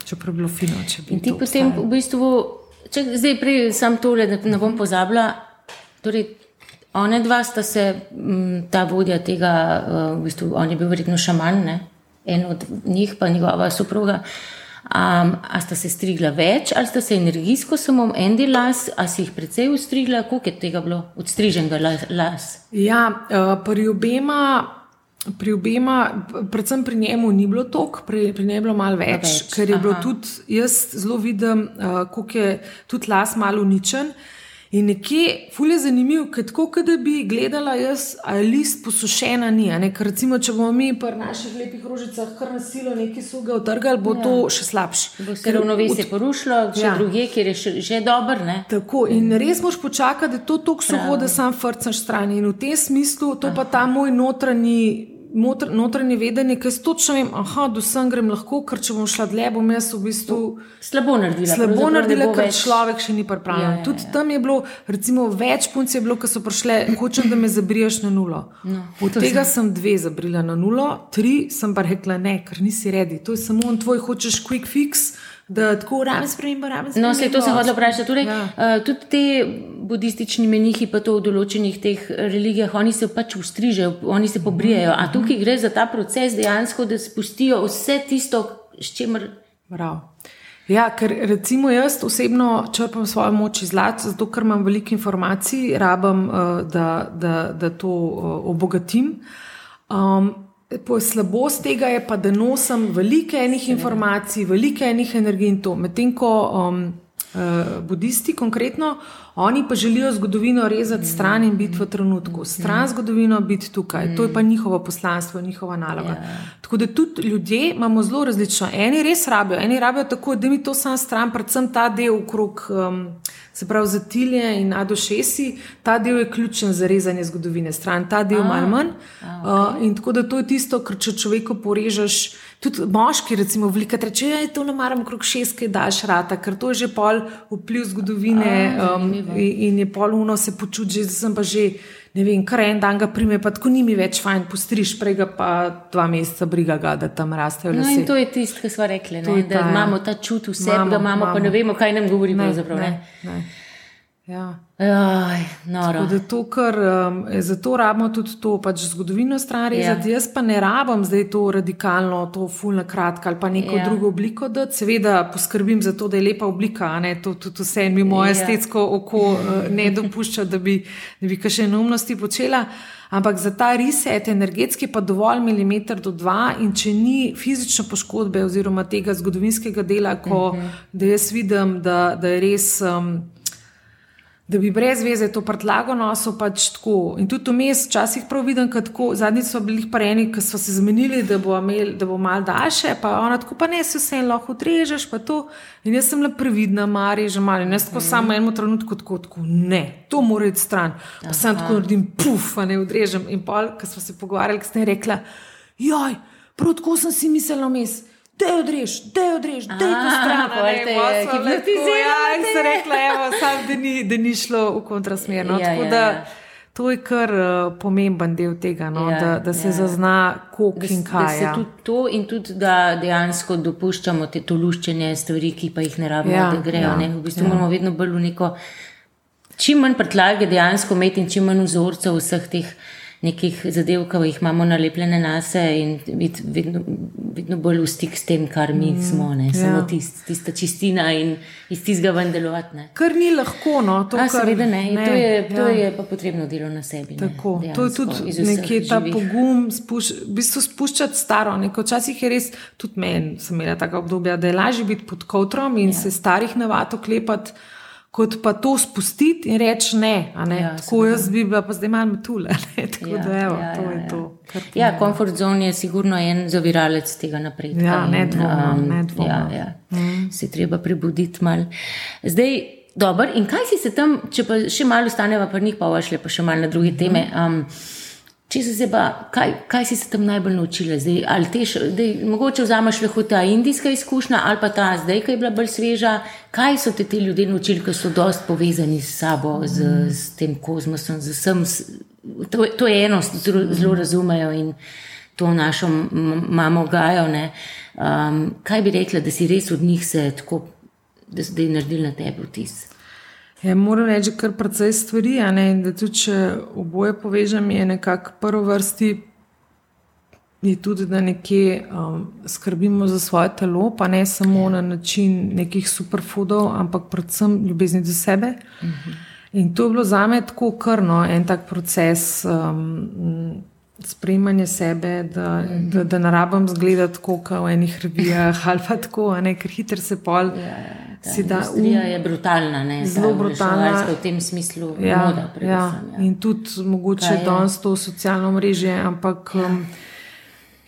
čeprav bi bilo fino, če bi In ti potem obstajalo. v bistvu, če zdaj prej sam tole, da ne bom pozabila, torej one dva sta se, m, ta vodja tega, uh, v bistvu, on je bil verjetno šaman, ne? en od njih pa njegova soproga. Um, a sta se strigla več, ali sta se energijsko samo en del las, a si jih precej ustrigla, koliko je tega bilo odstriženega las? Ja, uh, pri obema. Pri obema, predvsem pri njemu, ni bilo toliko, pri, pri njej je bilo malo več, Več, ker je bilo aha. tudi, jaz zelo vidim, uh, kako je tudi las malo uničen. In nekje, fulj je zanimiv, ker tako, kot da bi gledala jaz, ali je list posušen, ali ni. Ker recimo, če bomo mi pri naših lepih rožicah kar na silo nekaj suga otrgali, bo ja. to še slabše. Bo se ravnovesje porušilo, še Ja. ja. druge, kjer je še, že dober, ne? Tako, in res moš počakati, da je to tako suho, da sam frcaš stran. In v tem smislu, to pa ta moj notranji. Notr- Notranje vedenje, ki jaz točno vem, da do sem grem lahko, ker če bom šla dlje, bom jaz v bistvu Slabo naredila. slabo naredila, ker več- človek še ni pripravljen. Ja, Ja, ja, ja, Tudi ja. tam je bilo, recimo, več punc je bilo, ki so prišle, hočem, da me zabriješ na nulo. No, Od tega sem dve zabrila na nulo, tri sem pa rekla ne, ker nisi redi. To je samo on tvoj, hočeš quick fix, da tako raven sprememba, raven sprememba. No, se to sem hodila vprašati. Torej, Ja. uh, tudi te budistični menihi, pa to v določenih teh religijah, oni se pač ustrižejo, oni se pobrijajo. A tukaj gre za ta proces dejansko, da spustijo vse tisto, s čimer. Prav. Ja, ker recimo jaz osebno črpam svojo moč iz zlata, zato ker imam veliko informacij, rabim, uh, da, da, da to uh, obogatim. Um, slabost tega je pa, da nosim veliko enih informacij, veliko enih energij in to. Medtem ko um, uh, budisti konkretno, oni pa želijo zgodovino rezati stran in biti v trenutku. Stran zgodovino, biti tukaj. To je pa njihovo poslanstvo, njihova naloga. Tako da tudi ljudje imamo zelo različno. Eni res rabijo, eni rabijo tako, da mi to sam stran, predvsem ta del okrog. Um, Se pravi, za tilje in adošesi, ta del je ključen za rezanje zgodovine stran, ta del malo manj. Uh, in tako da to je tisto, kar če človeku porežeš, tudi moški, recimo, veliko reče, da je to ne maram okrog šestke, daš rata, ker to je že pol vpliv zgodovine um, in, in je pol uno se počuti, že sem pa že. Ne vem, kar en dan ga prime, pa tako ni mi več fajn, postriš, prej ga pa dva meseca briga, ga, da tam rastejo No, lase. in to je tisto, kar smo rekli, ne, je da ta, ja. imamo ta čut vse, Imamo, ga imamo, pa imamo. ne vemo, kaj nam govori. Ne, ne, ne. Ja. Aj. Tako da to, kar um, je zato rabimo tudi to, pač zgodovino stran Ja. Jaz pa ne rabim zdaj to radikalno, to fulno kratko ali pa neko Ja. drugo obliko, da seveda poskrbim za to, da je lepa oblika, ne to tudi vse mi moje Ja. estetsko oko uh, ne dopušča, da bi, da bi kakšne neumnosti počela. Ampak za ta reset energetski pa dovolj milimeter do dva in če ni fizične poškodbe oziroma tega zgodovinskega dela, ko uh -huh. da jaz vidim, da, da je res. Um, da bi brez veze to prtlago nosil, pač tako. In tudi vmes, včasih prav vidim, kako zadnjič so bili pareni, ki so se zmenili, da bo, imel, da bo mal daljše, pa ona tako, pa ne se vse lahko odrežeš, pa to. In jaz sem le previdna, mari že malo. In jaz tako mm. samo eno trenutku tako, tako, ne, to mora iti stran. Pa sem tako naredim, puf, ne odrežem. In pol, ko smo se pogovarjali, sem rekla, joj, prav tako sem si mislila vmes. Da je odrež, da je odrež, da je to stran. Ja, in sem rekla, evo, sam, da, ni, da ni šlo v kontrasmer. No? Ja, Tako ja, da ja. to je kar uh, pomemben del tega, no? Ja, da, da se ja. zazna, koliko in s- da kaj. se ja. tudi to in tudi, da dejansko dopuščamo te to luščenje stvari, ki pa jih ne rabimo, Ja, da grejo. ja, ne. V bistvu moramo vedno bolj v neko, čim manj prtljage dejansko imeti in čim manj vzorcev vseh teh nekih zadev, ki jih imamo nalepljene na sebe in biti vedno, vedno bolj v stik s tem, kar mi smo. Ne. Samo ja. tist, tista čistina in iz tistega ven delovati. Ne. Kar ni lahko, no, to A, kar, seveda ne, ne. To, je, to ja. je pa potrebno delo na sebi. ne, Tako, to je tudi nekje ta živih. pogum, spuš, v bistvu spuščati staro. Neko, včasih je res, tudi meni sem imela taka obdobja, da je lažje biti pod kotrom in ja. se starih navad oklepati, kot pa to spustiti in reči ne. ne. Ja, Tako jaz bi bila pa zdaj malo metula. *laughs* ne. Tako Ja, da evo, ja, to ja, je ja. to. Ja, comfort zone je sigurno en zaviralec tega napredka. Ja, in, nedvomno, um, nedvomno. Ja, ja. Mm. Se treba prebuditi mal. Zdaj, dober, in kaj si se tam, če pa še malo ostaneva pri njih, pa vašle pa še malo na druge teme. Um, Če si se pa, kaj, kaj si se tam najbolj naučila? Zdaj, ali te, dej, mogoče vzameš lahko ta indijska izkušnja ali pa ta zdaj, ki je bila bolj sveža. Kaj so te ti ljudje naučili, ki so dost povezani s sabo, z, z tem kozmosom, z vsem? To, to je eno, zelo, zelo razumejo in to našo mamo gajo. ne. Um, kaj bi rekla, da si res od njih se tako, da so zdaj naredili na tebi vtis? Ja, moram reči, kar precej stvari, da tudi če oboje povežem, je nekako prvo vrsti. Je tudi, da nekje um, skrbimo za svoje telo, pa ne samo ja. na način nekih superfoodov, ampak predvsem ljubezni do sebe. Uh -huh. In to je bilo za me tako krno, en tak proces um, sprejemanja sebe, da, uh -huh. da, da ne rabim zgledati tako, kot v enih revijah ali pa tako, ne, ker hitro se pol. Ja. Ta Si da industrija je brutalna, ne? Ta Zelo brutalna. v tem smislu, Ja, moda, ja. predvsem. Ja. In tudi mogoče je? danes to socialno mreže, ampak um,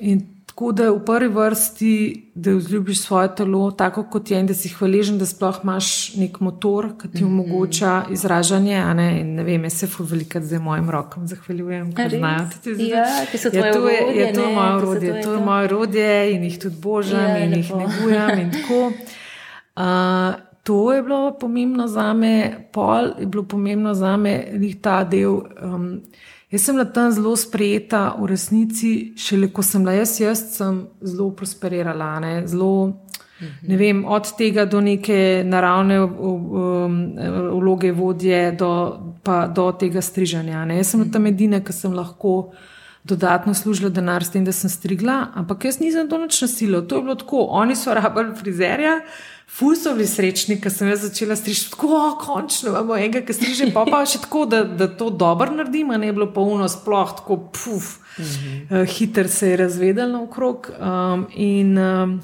in tako da v prvi vrsti, da vzljubiš svoje telo, tako kot je, in da si hvaležen, da sploh imaš nek motor, ki ti omogoča izražanje. a Ne, in ne vem, jaz se veliko zdaj mojim rokam zahvaljujem, ker znajo tudi Ja, ki so tvoje ja, to je, orodje, je to ne, moje to orodje, tvoje to je to. moje orodje in jih tudi božam Ja, in jih lepo. negujem in tako. *laughs* Uh, to je bilo pomembno za me, pol je bilo pomembno za me, nih ta del. Um, jaz sem bila tam zelo sprejeta, v resnici, šele ko sem bila jaz, jaz sem zelo prosperirala. Ne, zelo, ne vem, od tega do neke naravne um, vloge vodje, do, pa do tega strižanja. Ne. Jaz sem bila tam edina, ki sem lahko dodatno služila denar s tem, da sem strigla, ampak jaz nisem to nič nasilila. To je bilo tako, oni so rabili frizerja. Ful so bili srečni, ker sem jaz začela strižiti tako, "O, končno imamo enega, ki striže, pa pa še tako, da, da to dobro naredim, a ne je bilo pa uno sploh tako, puf, mm -hmm. uh, hiter se je razvedel naokrog. Um, in, um,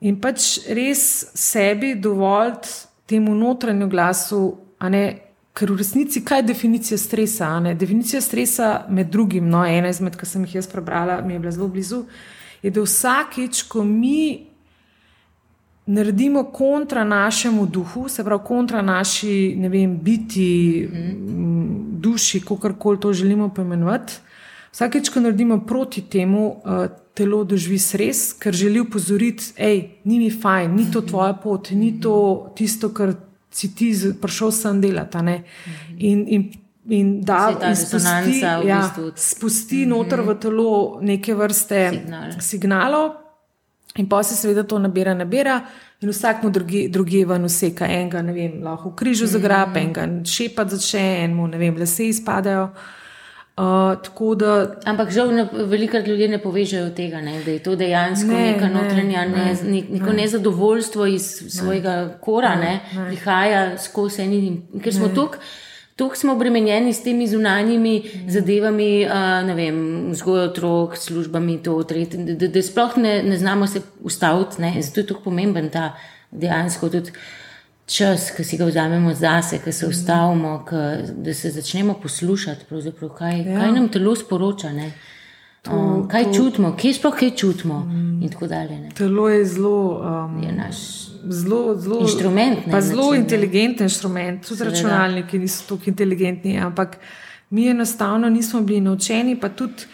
in pač res sebi dovoliti temu notranju glasu, a ne. Ker v resnici, kaj je definicija stresa? Definicija stresa, med drugim, no, ena izmed, ki sem jih jaz prebrala, mi je bila zelo blizu, je, da vsakič, ko mi naredimo kontra našemu duhu, se pravi kontra naši, ne vem, biti, mm. duši, kako koli to želimo poimenovati. Vsakeč, ko naredimo proti temu, uh, telo doživi stres, ker želi upozoriti, hej, ni mi fajn, ni to tvoja pot, ni to tisto, kar si ti prišel sem delati. ne. In, in, in da spusti, resonanca v ja, bistvu. spusti noter v telo neke vrste Signal. signalov. In pa se seveda to nabira, nabira, in vsak mu drugi, drugi ven useka. Enega, ne vem, lahko v križu zagrabe, mm. enega šepa začne, enemu, ne vem, lase izpadejo. Uh, da, Ampak žal, ne, veliko ljudi ne povežejo tega, ne, da je to dejansko ne, neka notranja ne, ne, ne, ne. nezadovoljstvo iz ne, svojega kora, ne, ne, prihaja skozi eni. Ker smo tukaj. Tukaj smo obremenjeni s temi zunanjimi mm. zadevami, vzgojo otrok, službami, to, tret, da, da, sploh ne, ne znamo se ustaviti. Ne? Zato je tako pomemben ta dejansko tudi čas, ki si ga vzamemo zase, ki se ustavimo, k, da se začnemo poslušati, kaj, ja. kaj nam telo sporoča. Ne? To, um, kaj to, čutimo, kje sploh kaj čutimo, mm, in tako dalje. Ne? Telo je zelo. Um, je naš zelo, zelo, inštrument. Ne, zelo inteligenten inštrument, tudi Seveda. računalniki niso tako inteligentni, ampak mi enostavno nismo bili naučeni. Pa tudi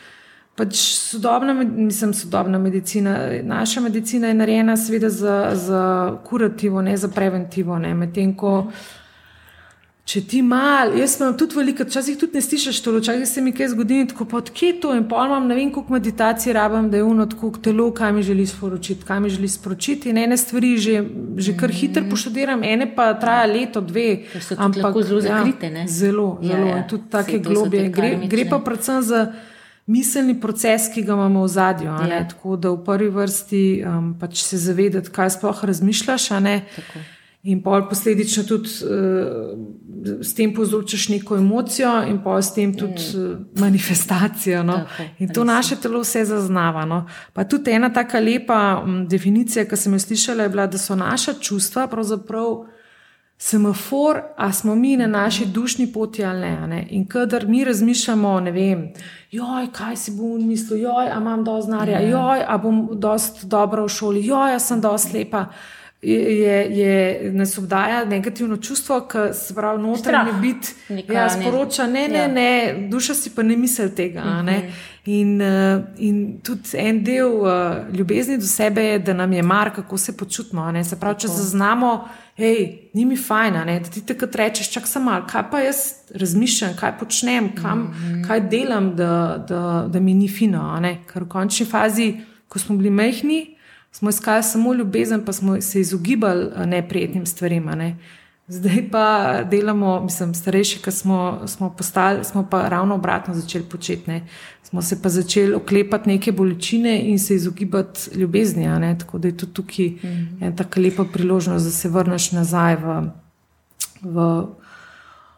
pač sodobna, mislim, sodobna medicina. Naša medicina je narejena, seveda, za, za kurativo, ne za preventivo. Medtem ko. Mm. Če ti mal, jaz imam tudi veliko, včasih tudi ne slišiš to, včasih se mi kaj zgodi, tako pa odkje to in pol imam, ne vem, koliko meditacij rabim, da je uno tako telo, kaj mi želi sporočiti, kaj mi želi sporočiti. In ene stvari že, že kar hitro mhm. poštudiram, ene pa traja leto, dve. Ampak zelo zakrite. Ja, zelo, ja, zelo. Ja. Tudi take globije. Gre, gre pa predvsem za miselni proces, ki ga imamo v zadju. Ja. Tako da v prvi vrsti um, pač se zavedati, kaj sploh razmišljaš. In pol posledično tudi uh, s tem povzročaš neko emocijo, in pol s tem tudi uh, manifestacijo. No? Tako, in to naše telo vse zaznava. No? Pa tudi ena tako lepa um, definicija, ki sem jo slišala, je bila, da so naša čustva pravzaprav semafor, a smo mi na naši dušni poti ali ne. ne? In kadar mi razmišljamo, ne vem, joj, kaj si bom mislil, joj, a imam dovolj znanja, ja. joj, a bom dovolj dobro v šoli, joj, a sem dovolj slepa je, je, nas obdaja negativno čustvo, ki se pravi, notranji bit, ki ja, sporoča, ne, ne, ja. ne, duša si pa ne misli tega. Uh -huh. in, uh, in tudi en del uh, ljubezni do sebe je, da nam je mar, kako se počutimo. Se pravi, če zaznamo, hej, ni mi fajn, ne, da ti takrat rečeš, čak sem mal, kaj pa jaz razmišljam, kaj počnem, kam, uh -huh. kaj delam, da, da, da mi ni fino. Ker v končni fazi, ko smo bili mehni, smo iskali samo ljubezen, pa smo se izogibali neprijetnim stvarem. Ne. Zdaj pa delamo, mislim, starejši, ki smo, smo postali, smo pa ravno obratno začeli početi. Ne. Smo se pa začeli oklepati neke bolečine in se izogibati ljubezni. Tako da je tudi tukaj mm -hmm. ena tako lepa priložnost, da se vrneš nazaj v. v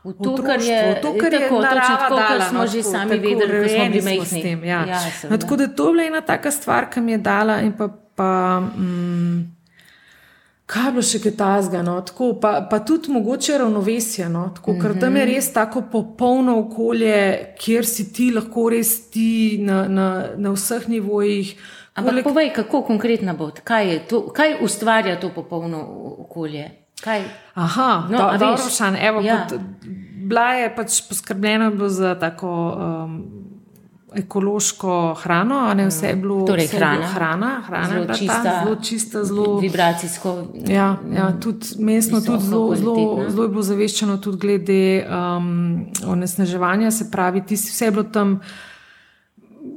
V to, kar je, to, kar je tako, narava, tako, dala, smo no, že tako, sami vedeli, da smo bili majhni. Ja. Ja, no, tako da to je bila ena taka stvar, ki mi je dala in pa pa mm, kaj je bilo še kaj tasga, no? pa, pa tudi mogoče ravnovesje, no? tako, ker tam je mhm. res tako popolno okolje, kjer si ti lahko res ti na, na, na vseh nivojih. Ampak Kolik... povej, kako konkretno bo, kaj, to, kaj ustvarja to popolno okolje? Kaj? Aha, no, do, dobro, šan, evo, ja. pot, bila je pač poskrbljena za tako. Um, ekološko hrano, ne vse je bilo, torej, vse hrana. Je bilo hrana, hrana zelo, ta, čista, zelo čista, zelo vibracijsko. Ja, ja tudi mestno, tudi zelo, zelo, zelo je bilo zaveščeno tudi glede um, onesnaževanja, se pravi, tisti, vse je bilo tam.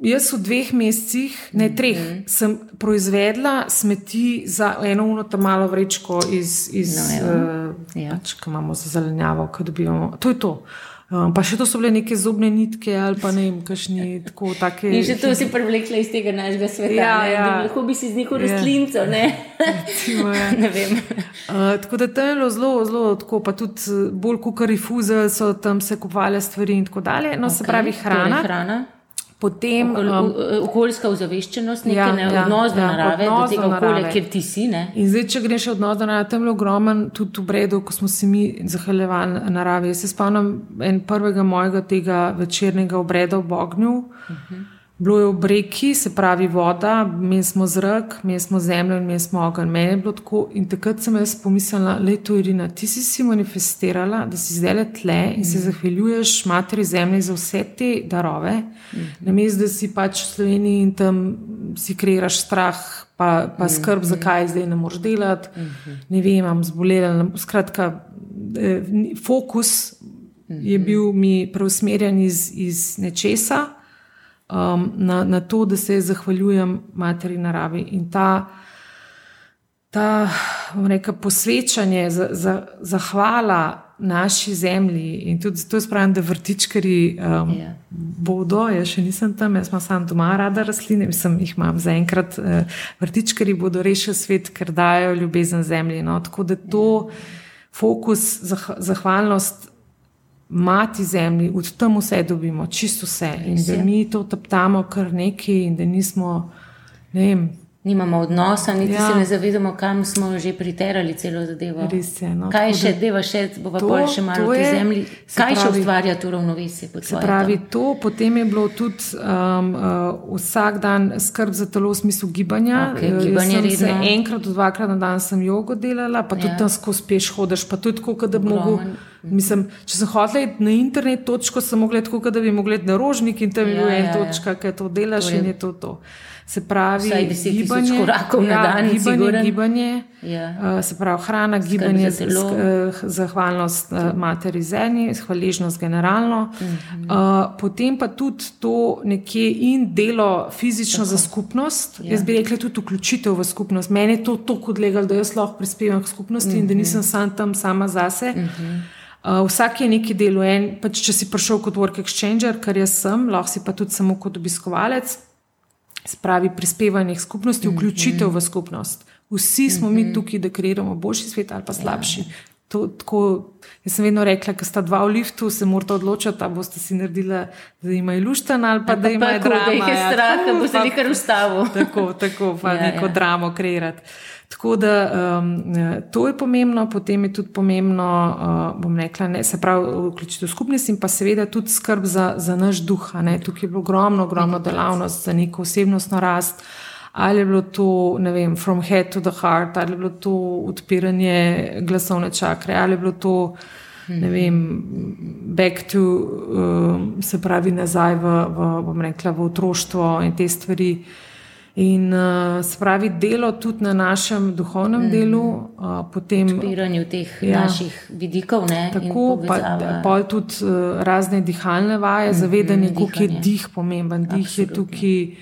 Jaz v dveh mesecih, ne treh, mm -hmm. sem proizvedla smeti za eno uno tam malo vrečko iz, iz no, uh, ja. pač, ki imamo za zelenjavo, ki dobivamo. To je to. Um, pa še to so bile neke zobne nitke ali pa ne vem, kakšni tako. Take, in že to si privlekla iz tega našega sveta. Ja, ja. Lahko bi si z neko ja. rastlinco, ne? Recimo, ja. *laughs* ne vem. Uh, tako da tam je bilo zelo, zelo tako, pa tudi bolj kukari fuze so tam se kupovali stvari in tako dalje. No, okay. se pravi hrana. Torej hrana. Potem, um, okoljska ozaveščenost, nekaj ja, ne, ja, odnos do ja, narave, odnos do tega okolja, kjer ti si. Ne? In zdaj, če greš odnos do narave, tam je ogromen tudi v bredu, ko smo se mi zahvaljevali naravi. Jaz se spomnim en prvega mojega tega večernega obreda v Bognju. Uh mhm. -huh. Bilo je v reki, se pravi voda, mi smo zrak, mi smo zemlja in mi smo ogen. Meni je bilo tako in takrat sem jaz pomislila, je to Irina, ti si si manifestirala, da si zdaj le tle in se mhm. zahvaljuješ materi zemlji za vse te darove. Mhm. Namesto da si pač v Sloveniji in tam si kreiraš strah, pa, pa mhm. skrb, zakaj zdaj ne moreš delati. Ne vem, imam zbolela. Skratka, eh, fokus je bil mi preusmerjen iz, iz nečesa um, na, na to, da se zahvaljujem materi naravi. In ta, ta neka posvečanje, zahvala za, za naši zemlji in tudi to spravim, da vrtičkari um, yeah. Ja. bodo, jaz še nisem tam, jaz sem doma rada rastline, mislim, jih imam zaenkrat, uh, vrtičkari bodo rešili svet, ker dajo ljubezen zemlji. No? Tako da to yeah. Ja. fokus, zah, zahvalnost. Mati zemlji, od tam vse dobimo, čisto vse. In da mi to toptamo kar neki, in da nismo, ne vem, nimamo odnosa, niti ja. se ne zavedamo, kam smo že priterali celo zadevo. Je, no, kaj še, deva še, bova to, pol še malo v zemlji, kaj pravi, še ustvarja to ravnovesje? Se pravi, to, potem je bilo tudi um, uh, vsak dan skrb za telo v smislu gibanja. Okay, gibanje se enkrat, dvakrat na dan sem jogo delala, pa tudi ja. tam skozi peš hodiš, pa tudi tako, da bi mogel. Mislim, če sem iti na internet, točko sem mogla tako, da bi mogla na rožnik in tam je ja, bil en ja, točka, ki to delaš to je, in je to to. Se pravi, gibanje, korakov ja, na dan, gibanje, gibanje ja. uh, se pravi, hrana, Skrbi gibanje, za uh, zahvalnost uh, materi zemlji, hvaležnost generalno. Uh -huh. uh, potem pa tudi to nekje in delo fizično Tako. za skupnost. Ja. Jaz bi rekla tudi vključitev v skupnost. Meni je to tako odlegalo, da jaz lahko prispevam k skupnosti uh -huh. in da nisem sam tam sama zase. Uh -huh. Uh, vsak je neki del, en, pač če si prišel kot work exchanger, kar jaz sem, lahko si pa tudi samo kot obiskovalec spravi prispevanje skupnosti, mhm. vključitev v skupnost. Vsi smo mi mhm. tukaj, da kreiramo boljši svet ali pa slabši. Ja. To, tako, jaz sem vedno rekla, da sta dva v liftu, se morata odločiti, da boste si naredili, da imajo luštan ali pa, pa da imajo dramo. Da jih je strah, da bo se nekaj ustavil. Tako, tako, pa ja, neko ja. dramo kreirati. Tako da um, to je pomembno, potem je tudi pomembno, uh, bom rekla, ne, se pravi, vključitev skupnosti in pa seveda tudi skrb za, za naš duh. Tukaj je bilo ogromno, ogromno delavnost za neko osebnostno rast. Ali je bilo to, ne vem, from head to the heart, ali je bilo to odpiranje glasovne čakre, ali je bilo to, ne vem, back to, um, se pravi, nazaj v, v, bom rekla, v otroštvo in te stvari. In uh, spravi delo tudi na našem duhovnem mm. delu, uh, potem odpiranju teh ja, naših vidikov. Ne, tako, pa, pa tudi uh, razne dihalne vaje, mm, zavedanje, mm, koliko je dih pomemben. Dih Absolutno. je tukaj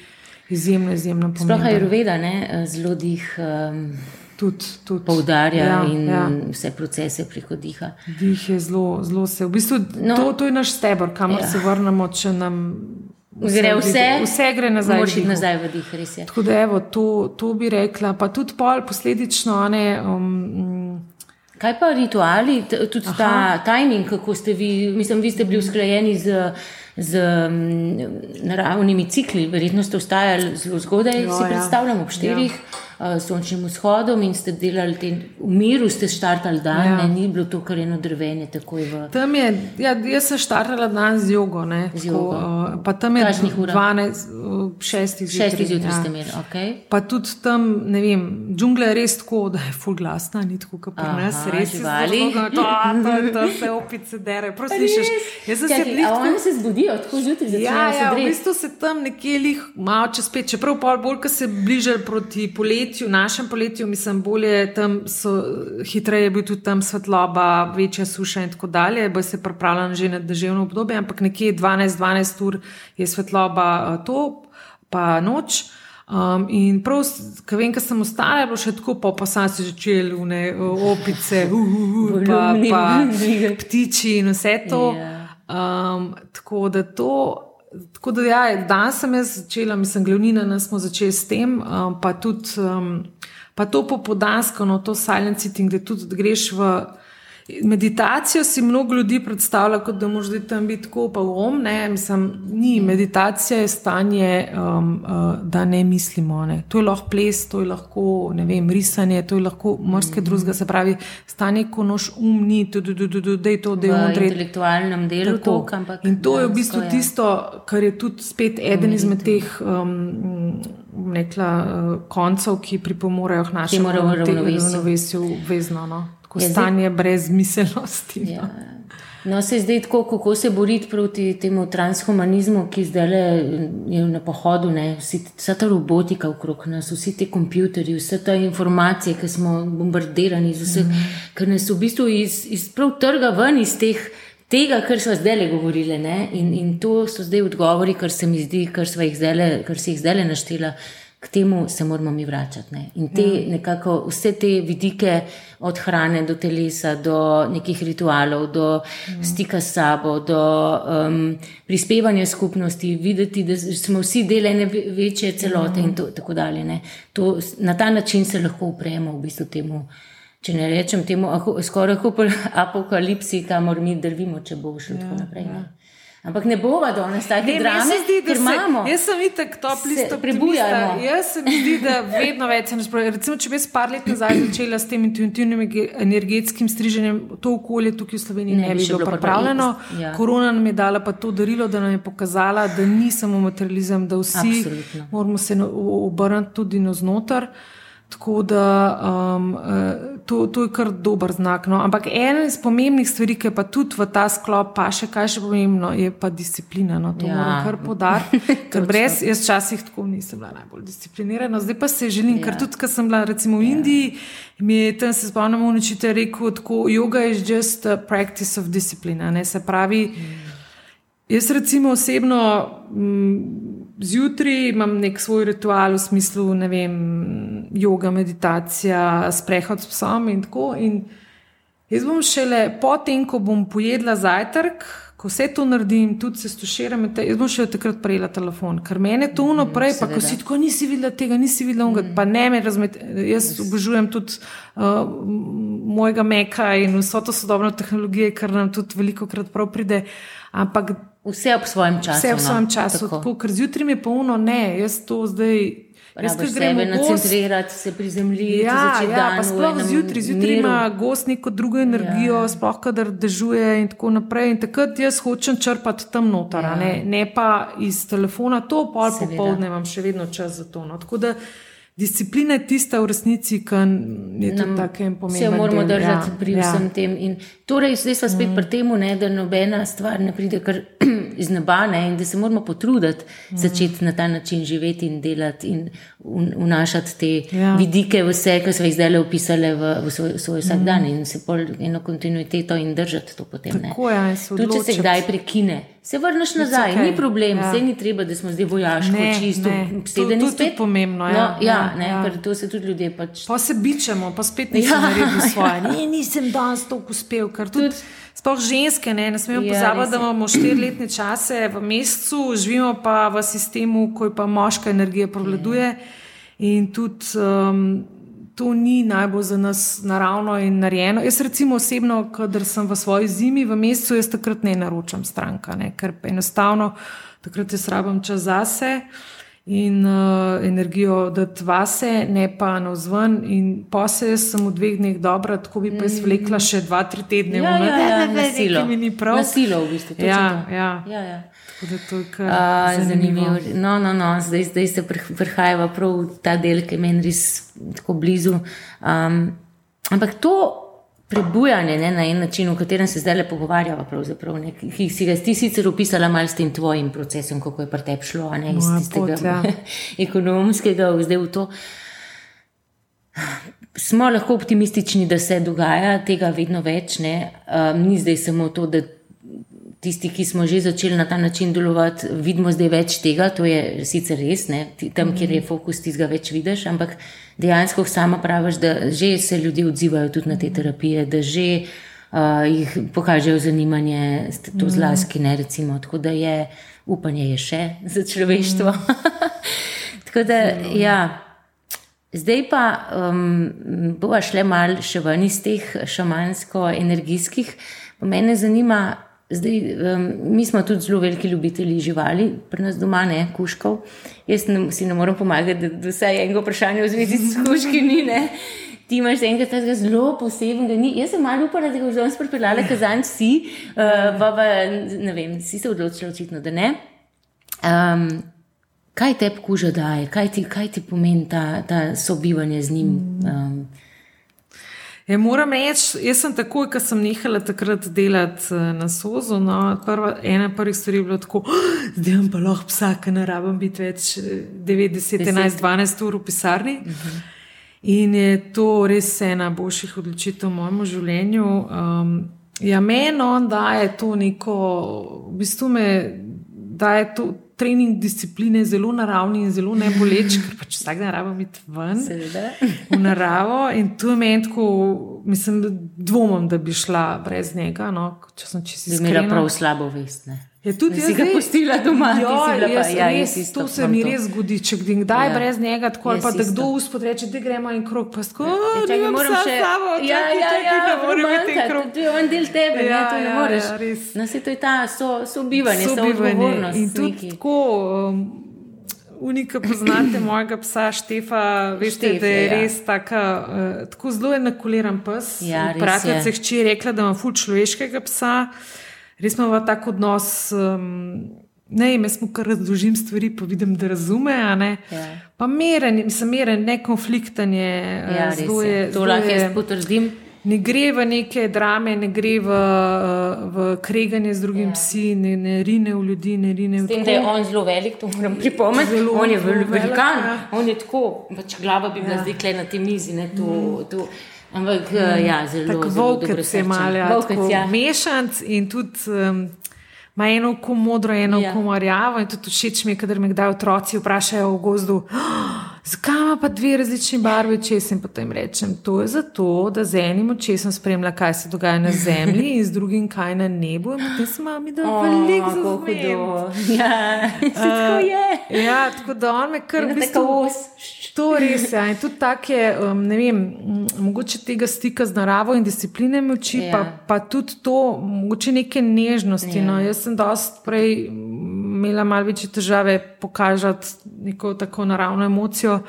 izjemno, izjemno pomemben. Sploh je roveda, zelo dih. Um, Tudi, tudi poudarja ja, in ja. vse procese preko diha. Dih je zelo, zelo se. V bistvu, no, to, to je naš stebr, kamor ja. se vrnemo, če nam Vse gre, vse, vse gre nazaj. Moči nazaj v dih, res je. Tako da, evo, to, to bi rekla, pa tudi pol posledično. Ne, um, Kaj pa rituali, tudi Aha. ta timing, kako ste vi, mislim, vi ste bili usklajeni z z um, naravnimi cikli, verjetno ste vstajali zelo zgodaj, jo, si ja. predstavljamo ob štirih, ja. Uh, sončnim vzhodom in ste delali te, v miru, ste štartali dan, ja. ne, ni bilo to kar eno drvenje. V... Tam je, ja, jaz sem štartala dan z jogo, ne, z jogo. Tako, uh, pa tam je 12, 6 zjutraj. 6 zjutraj ste imeli, ok. Pa tudi tam, ne vem, džungla je res tako, da je full glasna, ni tako, kot pri nas, res živali. To, to, *laughs* to se opice dere, prosim, slišiš. Jaz sem se bližala. Oni se zbudijo tako zjutraj, da ja, ja, v bistvu se tam nekje lih malo čez pet, čeprav pol bolj, ko se bližajo proti poletju, našem poletju, mislim, bolje tam so hitreje bil tudi tam svetloba, večja suša in tako dalje, bo se pripravljala že na državno obdobje, ampak nekje 12-12 ur je svetloba eh, to, pa noč. Um, in prav, ki vem, ker sem ostala, je bilo še tako, *laughs* pa, pa sem se začela, ne, opice, uh, uh, uh, pa, pa ptiči in vse to. Yeah. Ja. Um, tako da to. Tako da, ja, danes sem jaz začela, mislim, glavnina nas smo začeli s tem, um, pa tudi um, pa to popodansko, to silent sitting, da tudi greš v. Meditacijo si mnogo ljudi predstavlja, kot da moraš tam biti tako, pa um, ne, mislim, ni. Meditacija je stanje, um, uh, da ne mislimo. Ne. To je lahko ples, to je lahko vem, risanje, to je lahko morske mm -hmm. drugega, se pravi, stanje, ko noš um ni, da je to del v intelektualnem delu. To, ampak, In to je v bistvu je. tisto, kar je tudi spet eden izmed teh. Um, Nekla, uh, koncev, ki pripomorejo k našemu ravnovesju, vezno. No ko je stanje zdaj, brez miselnosti. No. Ja. No, se zdaj tako, kako se boriti proti temu transhumanizmu, ki zdaj je na pohodu, ne? vsa ta robotika okrog nas, vsi ti kompjuterji, vse te informacije, ki smo bombardirani z vsem, mm. ker nas v bistvu iz, iz prav trga ven iz teh. Tega, kar so zdaj le govorili, in, in to so zdaj odgovori, kar se mi zdi, kar, zdele, kar si jih zdaj le naštela, k temu se moramo mi vračati. Ne? In te, ja. nekako, vse te vidike, od hrane do telesa, do nekih ritualov, do ja. stika s sabo, do um, prispevanja skupnosti, videti, da smo vsi del ene večje celote ja. in to, tako dalje. To, na ta način se lahko upremo v bistvu temu. Če ne rečem temu, skoraj apokalipsi, kamor mi drvimo, če bo šlo ja, tako naprej. Ja. Ampak ne bova danes tako drama, ker imamo. Jaz sem itek top list, prebujamo. Jaz se mi zdi, da vedno več se nas pravi. Recimo, če bi jaz par let nazaj začela s tem intuitivnim energetskim striženjem, to okolje tukaj v Sloveniji ne, ne bi bilo pripravljeno. Ja. Korona nam je dala pa to darilo, da nam je pokazala, da ni samo materializem, da vsi Absolutno. moramo se obrniti tudi na znotraj. Tako da um, eh, to, to je kar dober znak. No. Ampak ena iz pomembnih stvari, ki pa tudi v ta sklop, pa še kaj še pomembno, je pa disciplina. No. To ja. moram kar podariti. Ker *laughs* brez jaz včasih tako nisem bila najbolj disciplinirana, zdaj pa se želim. Ja. Ker tudi, ko sem bila recimo v ja. Indiji, mi je tam se spomnimo, učitelj rekel, da yoga je just a practice of discipline. Ne. Se pravi, ja. jaz recimo osebno. M, zjutraj imam nek svoj ritual v smislu, ne vem, yoga, meditacija, sprehod s psom in tako. In jaz bom šele potem, ko bom pojedla zajtrk, ko vse to naredim, tudi se stuširam, jaz bom še takrat prejela telefon, ker meni je to uno mm, prej, pa ko si tako nisi videla tega, nisi videla unga, mm. pa ne me razumeti. Jaz obožujem tudi uh, mojega meka in vso to sodobno tehnologijo, kar nam tudi veliko krat prav pride. Ampak Vse ob svojem času. Vse ob no. svojem času. No, tako, ker zjutraj je polno, ne, jaz to zdaj. Jaz se gremo nacentrirati, se prizemljiti. Ja, ja pa sploh zjutraj, zjutraj ima gost neko drugo energijo, ja. sploh kadar dežuje in tako naprej. In takrat jaz hočem črpati tam noter, ja. ne, ne pa iz telefona, to pol popoldne imam še vedno čas za to. No. Tako da disciplina je tista v resnici, ki je tudi tako pomembna. Vse moramo del. držati ja. pri ja. vsem tem. In torej, zdaj smo spet mm. pri tem, da nobena stvar ne pride kar *clears throat* iz neba ne? in da se moramo potruditi mm. začeti na ta način živeti in delati in vnašati te ja. vidike vse, kar smo jih zdaj opisali v, v svoj, svoj vsak mm. in se pol eno kontinuiteto in držati to potem. Tako, ja, Tudi če se kdaj prekine. Se vrneš nazaj, okay. ni problem, ja. se ni treba, da smo zdaj vojaški, čisto sedeni. To, to je pomembno. Ja, no, ja, ja, ne, ja. to se tudi ljudje pač. Pa se bičemo, pa spet nisem ja. naredil *laughs* svoje. Ne, nisem danes to uspel, ker tudi. tudi Sploh ženske, ne, ne smemo ja, pozabiti, da imamo štiriletne čase v mesecu, živimo pa v sistemu, ko pa moška energija prevladuje. Ja. In tudi um, to ni najbolj za nas naravno in narejeno. Jaz, recimo, osebno, kader sem v svoji zimi, v mesecu, jaz takrat ne naročam stranka, ne, ker enostavno takrat jaz rabim čas zase in uh, energijo dati vase, ne pa na vzven. In posebej sem v dveh dneh dobra, tako bi pa izvlekla mm. še dva, tri tedne. Ja, ja, ja, ne, ne, ne, mi ni prav. Na silo, v bistvu. Ja, ja. ja, ja. Uh, zanimivo. No, no, no. Zdaj, zdaj se prihajava prav v ta del, ki je meni res tako blizu. Um, ampak to prebujanje ne, na en način, v katerem se zdaj le pogovarjava, ne, ki si ga ti sicer opisala malo s tem tvojim procesom, kako je pri tebi šlo, ne iz tistega pot, ja. *laughs* ekonomskega, zdaj v to. Smo lahko optimistični, da se dogaja tega vedno več, um, ni zdaj samo to, da tisti, ki smo že začeli na ta način delovati, vidimo zdaj več tega, to je sicer res, ne? tam, kjer je fokus, ti ga več vidiš, ampak dejansko sama praviš, da že se ljudje odzivajo tudi na te terapije, da že uh, jih pokažejo zanimanje, to z laski, ne recimo. Tako da je upanje je še *laughs* za človeštvo. *laughs* Tako da, ja. Zdaj pa um, bova šle mal še ven iz teh šamansko-energijskih. Mene zanima, Zdaj, um, mi smo tudi zelo veliki ljubitelji živali, pri nas doma ne, kuškov. Jaz ne, si ne morem pomagati, da vsaj enega vprašanja v zvezi s kuški ni. Ne. Ti imaš enega takega zelo posebnega. Ni. Jaz sem malo upala, da ga bom spropeljala, kazan si, uh, pa, pa ne vem, si se odločila očitno, da ne. Um, kaj te kuža daje, kaj ti, kaj ti pomeni ta, ta sobivanje z njim? Um, Ja, moram reči, jaz sem takoj, ko sem nehala takrat delati eh, na sozu. No, prva, ena prvih stvari je bila tako, zdaj imam pa lahko psa, ki ne rabim biti več 90, 11, 12 ur v pisarni. Uh mhm. -huh. In je to res ena boljših odločitev v mojem življenju. Um, ja, meni on daje to neko, v bistvu me daje to trening discipline zelo naravni in zelo ne boleč, ker pač vsak dan rabimo iti ven Seveda. v naravo. In tu je meni tako, mislim, da dvomim, da bi šla brez njega. No, če sem čisto Bi imela iskrena. prav slabo vest. Ne? Je tudi Da si ga pustila doma, ti Ja, bila pa- jaz, ja, res, jaz isto to se mi to. res zgodi, če kdaj Ja. brez njega, tako ali Jaz pa da kdo uspod reče, da gremo en krog, pa tako, Ja, oh, čakaj, nimam moram še- s sabo, Ja, ja, čakaj, ja, ne morem iti manjka, krog. To je en del tebe, Ja, ne, to ne ja, moreš. ja, res. no, se to je ta so, sobivanje, so Sobivanje. In tudi neki. tako, um, unika poznate *clears throat* mojega psa Štefa, veste, Štef da je je, ja. res taka, uh, tako zelo enakuliran pes. Ja, je. se hči rekla, da ima ful človeškega psa. Res imamo tak odnos. Um, Ne, jaz mu kar razložim stvari, pa vidim, da razume. ne. Ja. Pa meren, mislim, meren, ne konflikten je. eh, Ja, res zelo je. je To zelo lahko jaz potrdim. Ne gre v neke drame, ne gre v, v kreganje z drugim ja. psi, ne, ne rine v ljudi, ne rine v tem, da je on zelo velik, to moram pripomniti. Zelo, On je zelo vel- velik, velikan, ja. on je tako, pač glava bi bila Ja. zdaj kle na tej mizi. Ne, to, to. Ampak ja, zelo. Tako zelo volkec dobrosrčen. je malo, ja, Volkec, tako ja. mešanc in tudi um, ima eno oko modro, eno Ja. oko marjavo. In tudi všeč mi je, kadar me kdaj otroci vprašajo v gozdu, "Oh, zakaj ima pa dve različni barvi česa. In potem rečem, to je zato, da z enim očesom spremlja, kaj se dogaja na zemlji in z drugim, kaj na nebu. In potem smo mi dali O, veliko za kako zmen. hudo. *laughs* Ja, *laughs* se tako je. Ja, tako da on me kar v bistvu, os. To res je. Ja. In tudi tako je, um, ne vem, mogoče tega stika z naravo in discipline me uči, Ja. pa, pa tudi to, mogoče neke nežnosti. Ja. No. Jaz sem dost prej imela malo večje težave pokazati neko tako naravno emocijo.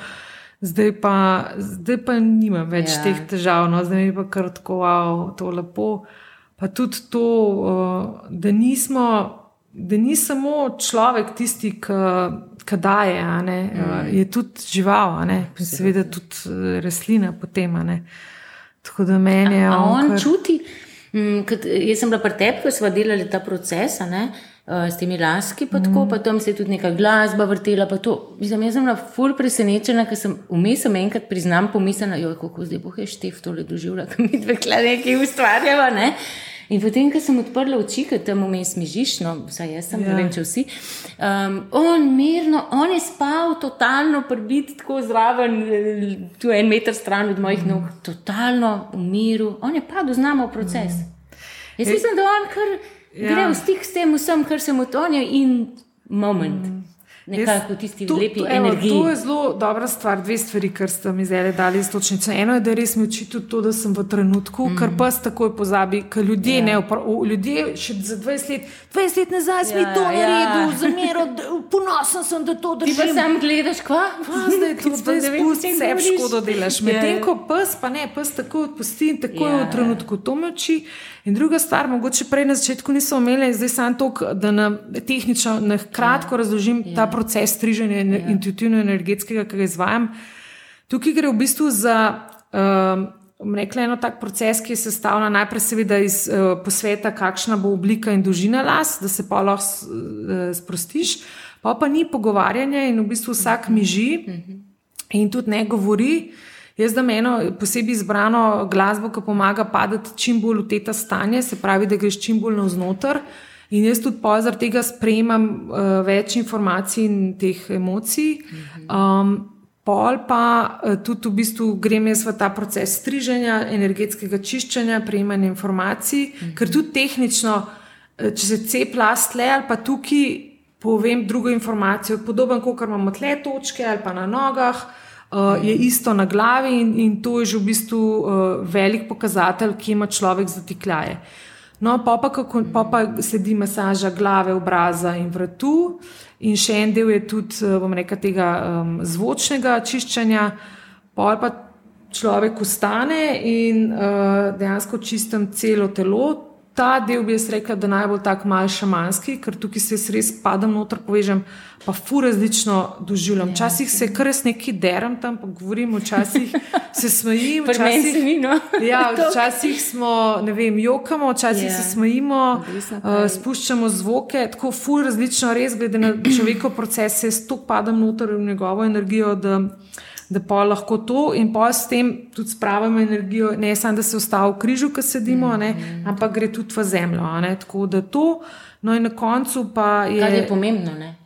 Zdaj pa, zdaj pa nimam več Ja. teh težav, no. zdaj mi pa kar tako, wow, to lepo. Pa tudi to, uh, da nismo, da ni samo človek tisti, ki daje, a ne, mm. je tudi žival, a seveda tudi eh, rastlina potem. a. Tako da meni je A on kar- čuti, mm, kad, jaz sem bila pri tebi, ko smo delali ta proces, a uh, s temi laski, pa, tako, pa tam se je tudi neka glasba vrtela. Mislim, jaz sem bila ful presenečena, ker sem vmes enkrat priznam pomislila, kako zdaj bo je štef tole doživela, ker mi dve kle nekaj ustvarjava. Ne? In potem, ko sem odprla oči, ker tam vmes mi žišno, vsaj jaz sem, ja. Ja. ne vem, če vsi, um, on mirno, on je spal totalno prbit, tako zraven, tu en meter stran od mojih mm. nog, totalno v miru, on je padel z nama v proces. Mm. Jaz mislim, da on kar ja. gre v stik s tem vsem, kar se mu tonja in moment. Mm. Nekako v tisti To- lepi to- evo, energiji. To je zelo dobra stvar, dve stvari, kar ste mi zdaj dali iz točnice. Eno je, da res mi uči tudi to, da sem v trenutku, mm. ker pa se takoj pozabi, ker ljudje ja. ne, o, ljudje še za 20 let, 20 let nazaj smo Ja, ja, to ja. naredili, zamero, ponosen sem, da to Ti pa držim. sam gledaš, kva? Pa zdaj to *laughs* zdaj spusti, sebi škodo delaš. Ja. Medtem ko pes, pa ne, pes tako odpusti in tako Ja, je v trenutku to me uči. In druga stvar, mogoče prej na začetku nismo imeli, zdaj samo to, da nam tehnično na kratko razložim ta proces striženja ja. intuitivno-energetskega, ki ga izvajam. Tukaj gre v bistvu za. Um, rekla, eno tak proces, ki je sestavljen najprej seveda iz uh, posveta, kakšna bo oblika in dolžina las, da se pa lahko uh, sprostiš, pa pa ni pogovarjanja in v bistvu vsak miži in tudi ne govori. Jaz da eno posebej izbrano glasbo, ki pomaga padati čim bolj v teta stanje, se pravi, da greš čim bolj navznoter. In jaz tudi pozor tega sprejemam uh, več informacij in teh emocij. Um, Pol pa eh, tudi v bistvu grem jaz v ta proces striženja, energetskega čiščenja, prejemanja informacij, mm -hmm. ker tudi tehnično, eh, če se cep last le ali pa tukaj povem drugo informacijo, podoben kot imamo tle točke ali pa na nogah, uh, je isto na glavi in, in to je že v bistvu uh, velik pokazatelj, ki ima človek zatikljaje. No, pa pa, kako, pa pa sledi masaža glave, obraza in vratu, in še en del je tudi, eh, bom rekel, tega um, zvočnega čiščenja, pa pa človek ustane in uh, dejansko čistim celo telo. Ta del bi jaz rekla, da najbolj tak mal šamanski, ker tukaj se jaz res padam noter, povežem, pa fu različno doživljam. Včasih se kar res neki deram tam, pa govorim, včasih *laughs* se smejim, meni se včasih ni, no. *laughs* Ja, včasih smo, ne vem, jokamo, včasih Ja. yeah. se smejimo, uh, spuščamo zvoke, tako ful različno, res glede na *clears throat* človekov proces, jaz tako padam noter v njegovo energijo, da, da pa lahko to in pa s tem tudi spravimo energijo, ne samo da se ustavi v križu, ki sedimo, mm -hmm. ne, ampak gre tudi v zemljo. Ne, tako da to, no in na koncu pa je. Kar je pomembno, ne?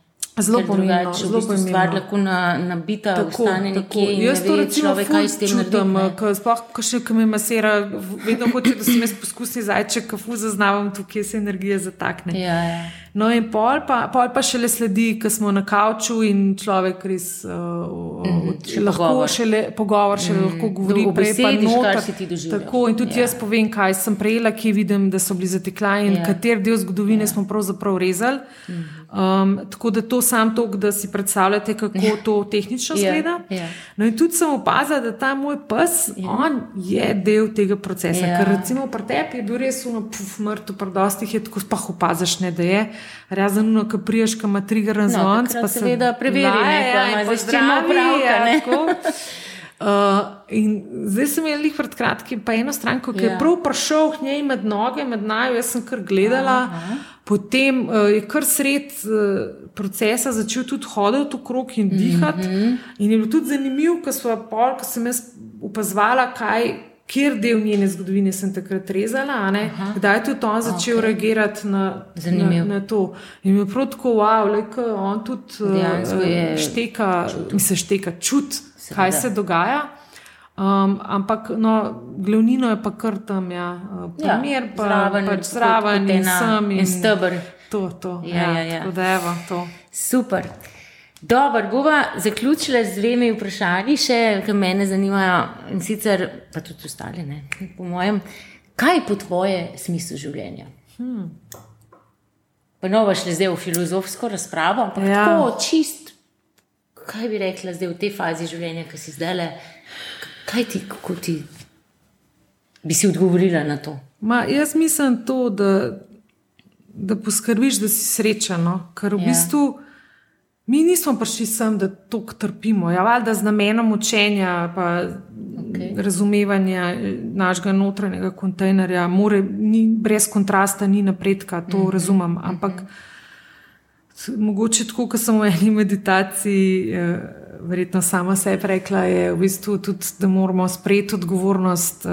Zelo ker pomembno, drugače v zelo bistvu stvar pomembno. lahko na, nabita, ostane nekje in Jaz ne to recimo človek, kaj s tem čutim, ko sploh, ko še, ko me masira, vedno hoče, da sem jaz poskusni zajček, ko ful zaznavam tu, kje se energija zatakne. ne. Ja, ja. No in pol pa, pol pa šele sledi, ko smo na kavču in človek res uh, uh, še lahko pogovor. šele pogovor, šele lahko govori, prej pa noter. Tako in tudi Ja. ja. jaz povem, kaj sem prejela, kje vidim, da so bili zatekljani in Ja. ja. kater del zgodovine ja. smo pravzaprav rezali. Um, tako da to sam to, da si predstavljate, kako ja. to tehnično zgleda. ja. No in tudi sem opazila, da ta moj pes, ja. on je del tega procesa. Ja. Ker recimo pri tebi je bil res uno, puf, mrtev, pri dostih je tako spah opaziš, ne, da je. Razen uno, ki priješ, ki ima trigger zvonc, takrat pa se seveda preveri, ko ja, ima z čim opravka, ja. Uh, in zdaj sem imel pred kratkim, pa eno stranko, ki ja. Ja. je prav prišel k njej med noge, med naju, jaz sem kar gledala. Aha. Potem uh, je kar sred uh, procesa začel tudi hoditi okrog in dihati. Mm -hmm. In je bilo tudi zanimivo, ko, pol, ko sem jaz opazovala, kaj. Kjer del njene zgodovine sem takrat rezala, kdaj je tudi on začel okay. reagirati na, na, Zanimivo. na to. In mi je prav tako, wow, le, on tudi Dejansko uh, je šteka, mi se šteka čut, Seveda. kaj se dogaja. Um, ampak no, glavnino je pa kar tam, ja, uh, primer, pa zraven, pač zraven in sem in steber. To, to. Ja, Ja, ja, ja, ja. Tako da evo, to. Super. Dobro, bova zaključila z dvemi vprašanji, še, ki me zanimajo, in sicer pa tudi ostale, ne, po mojem. Kaj je po tvoje smisel življenja? Hmm. Ponovno šli zdaj v filozofsko razpravo, ampak ja. Tako čist, kaj bi rekla zdaj v tej fazi življenja, ki si zdaj le, kaj ti, kako ti bi si odgovorila na to? Ma, jaz mislim to, da, da poskrbiš, da si srečen. No? Ker v ja. bistvu mi nismo prišli sem, da to trpimo. Ja, valjda z namenom učenja, pa okay. razumevanja eh, našega notranjega kontejnerja, more, ni, brez kontrasta ni napredka, to mm -hmm. razumem. Ampak s- mogoče tako, kot sem v eni meditaciji. Eh, Verjetno sama sebi rekla, je v bistvu tudi, da moramo sprejeti odgovornost, uh,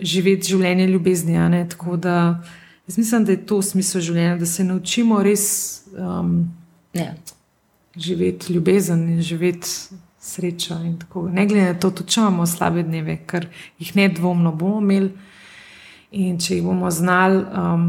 živeti življenje ljubezni. Tako da jaz mislim, da je to smisel življenja, da se naučimo res um, Ja. Živeti ljubezen in živeti srečo. Ne glede na to, tudi če imamo slabe dneve, ker jih ne dvomno bomo imeli. In če jih bomo znali um,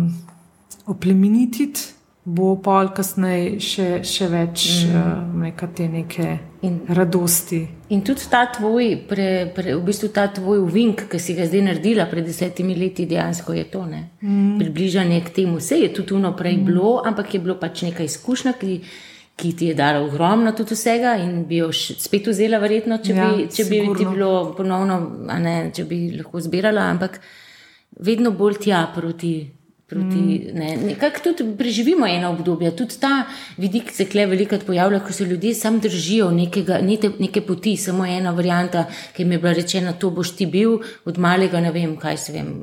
oplemenititi, bo pol kasneje še, še več mm. uh, neka te neke In- radosti. In tudi ta tvoj, pre, pre, v bistvu ta tvoj uvink, ki si ga zdaj naredila pred desetimi leti, dejansko je to. Mm. Približanje k temu. Vse je tudi uno prej mm. bilo, ampak je bilo pač neka izkušnja, ki, ki ti je dala ogromno tudi vsega in bi jo spet vzela, verjetno, če Ja, bi, če bi ti sigurno. bilo ponovno, ne, če bi lahko zbirala, ampak vedno bolj tja proti. Proti, mm. ne, nekako tudi preživimo eno obdobje, tudi ta vidik se kle velikokrat pojavlja, ko se ljudje sam držijo nekega, neke, neke poti, samo ena varianta, ki mi je bila rečena, to boš ti bil od malega, ne vem, kaj se vem,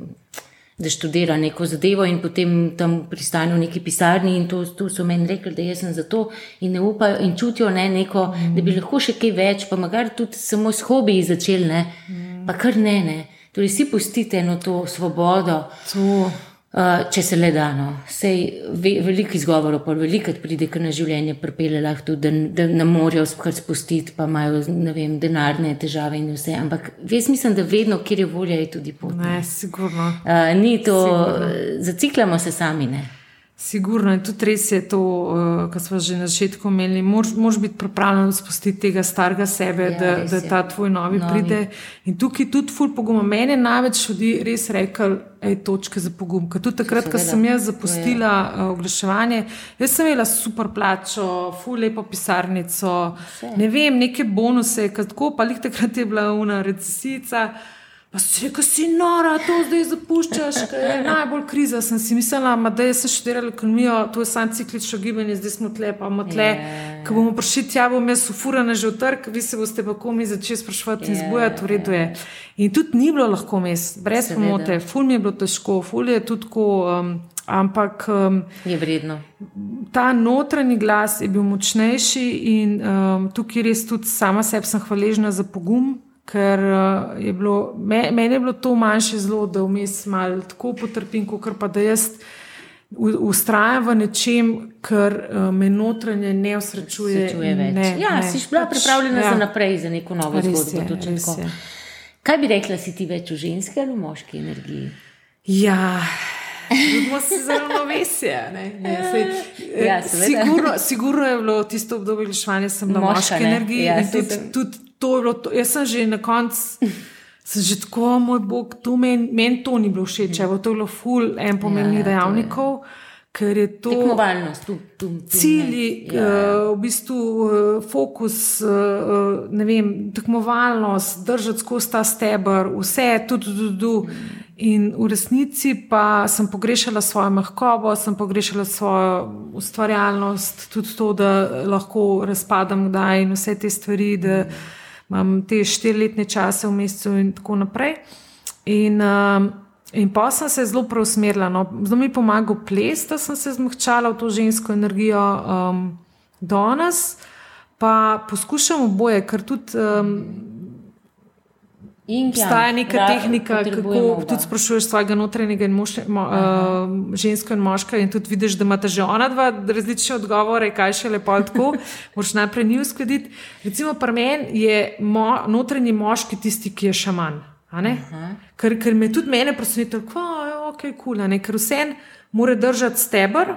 da študira neko zadevo in potem tam pristane v neki pisarni in to, to so meni rekli, da jaz sem za to in ne upajo in čutijo ne, neko, mm. da bi lahko še kaj več, pa magari tudi samo s hobiji začeli, ne, mm. pa kar ne, ne. Torej, si pustite eno to svobodo. To, Uh, če se le da, no. Sej ve, veliko izgovorov, pa veliko pride, ker na življenje pripelje lahko tudi, da, da ne morejo kar spustiti, pa imajo ne vem, denarne težave in vse. Ampak jaz mislim, da vedno, kjer je volja, je tudi pot. ne, sigurno. Uh, ni to, Sigurno. zaciklamo se sami. Ne? Sigurno in tudi res je to, uh, kar smo že na začetku omenili. Moraš biti pripravljen spustiti tega starega sebe, Ja, ja, da, da je. ta tvoj novi, Novi. pride. In tukaj tudi ful poguma. Meni je največ ljudi res rekel, ej, točke za pogum. Ker tudi takrat, ko sem jaz je- zapustila uh, oglaševanje, jaz sem imela super plačo, ful lepo pisarnico, Vse. ne vem, neke bonuse, ker tako pa lih takrat je bila una recesija. Pa si rekel, si nora, to zdaj zapuščaš, ker je najbolj kriza. Sem si mislila, da sem študirala ekonomijo, to je samo ciklično gibanje, zdaj smo tle, pa bomo tle. Ja. Ko bomo prišli tja, bom jaz ufurana že v trg, vi se boste pa komi začeli sprašovati in Ja, zbujati, v redu je. In tudi ni bilo lahko mes, brez Seveda. pomote, ful mi je bilo težko, ful je tudi tako. Um, Ampak um, Je vredno. ta notranji glas je bil močnejši, in um, tukaj res tudi sama sebi sem hvaležna za pogum, ker uh, je bilo, me, meni je bilo to manjše zlo, da vmes malo tako potrpim, kot pa da jaz ustrajam v nečem, kar uh, me notranje ne osrečuje. Ne, ja, ne, si bila pač, pripravljena ja. za naprej, za neko novo zgodbo. Kaj bi rekla, si ti več v ženski ali v moški energiji? Ja. Ljudmo se zelo ravnovesje. Ja, sigurno, sigurno je bilo tisto obdobje lišvanja, sem na moški energiji. Ja, tudi, tudi to je bilo, to, jaz sem že na koncu. Sem že tako, moj bog, to meni men to ni bilo všeč, mm. to je bilo ful en pomembnih ja, dejavnikov. Ker je to tekmovalnost, tu, tu, tu cilji, ja. uh, v bistvu uh, fokus, uh, ne vem, tekmovalnost, držati skozi ta stebr, vse, tudi tu, tu, tu. Mm. In v resnici pa sem pogrešala svojo mehkobo, sem pogrešala svojo ustvarjalnost, tudi to, da lahko razpadam kdaj in vse te stvari. Da, imam te štiriletne čase v mesecu in tako naprej. In, um, in pa sem se zelo preusmerila. No. Zelo mi je pomagal ples, da sem se zmehčala v to žensko energijo um, danes, pa poskušam oboje, ker tudi. Um, Obstaja neka da, tehnika, kako tudi sprašuješ svojega notranjega in moš, mo, uh, žensko in moška, in tudi vidiš, da imata že ona dva različne odgovore, kaj še lepo tako. *laughs* Moš najprej njih uskladiti. Recimo, pri meni je mo, notranji moški tisti, ki je šaman. Ker, ker me tudi mene preseneča, da je ok, kul, cool, ker vse mora držati stebr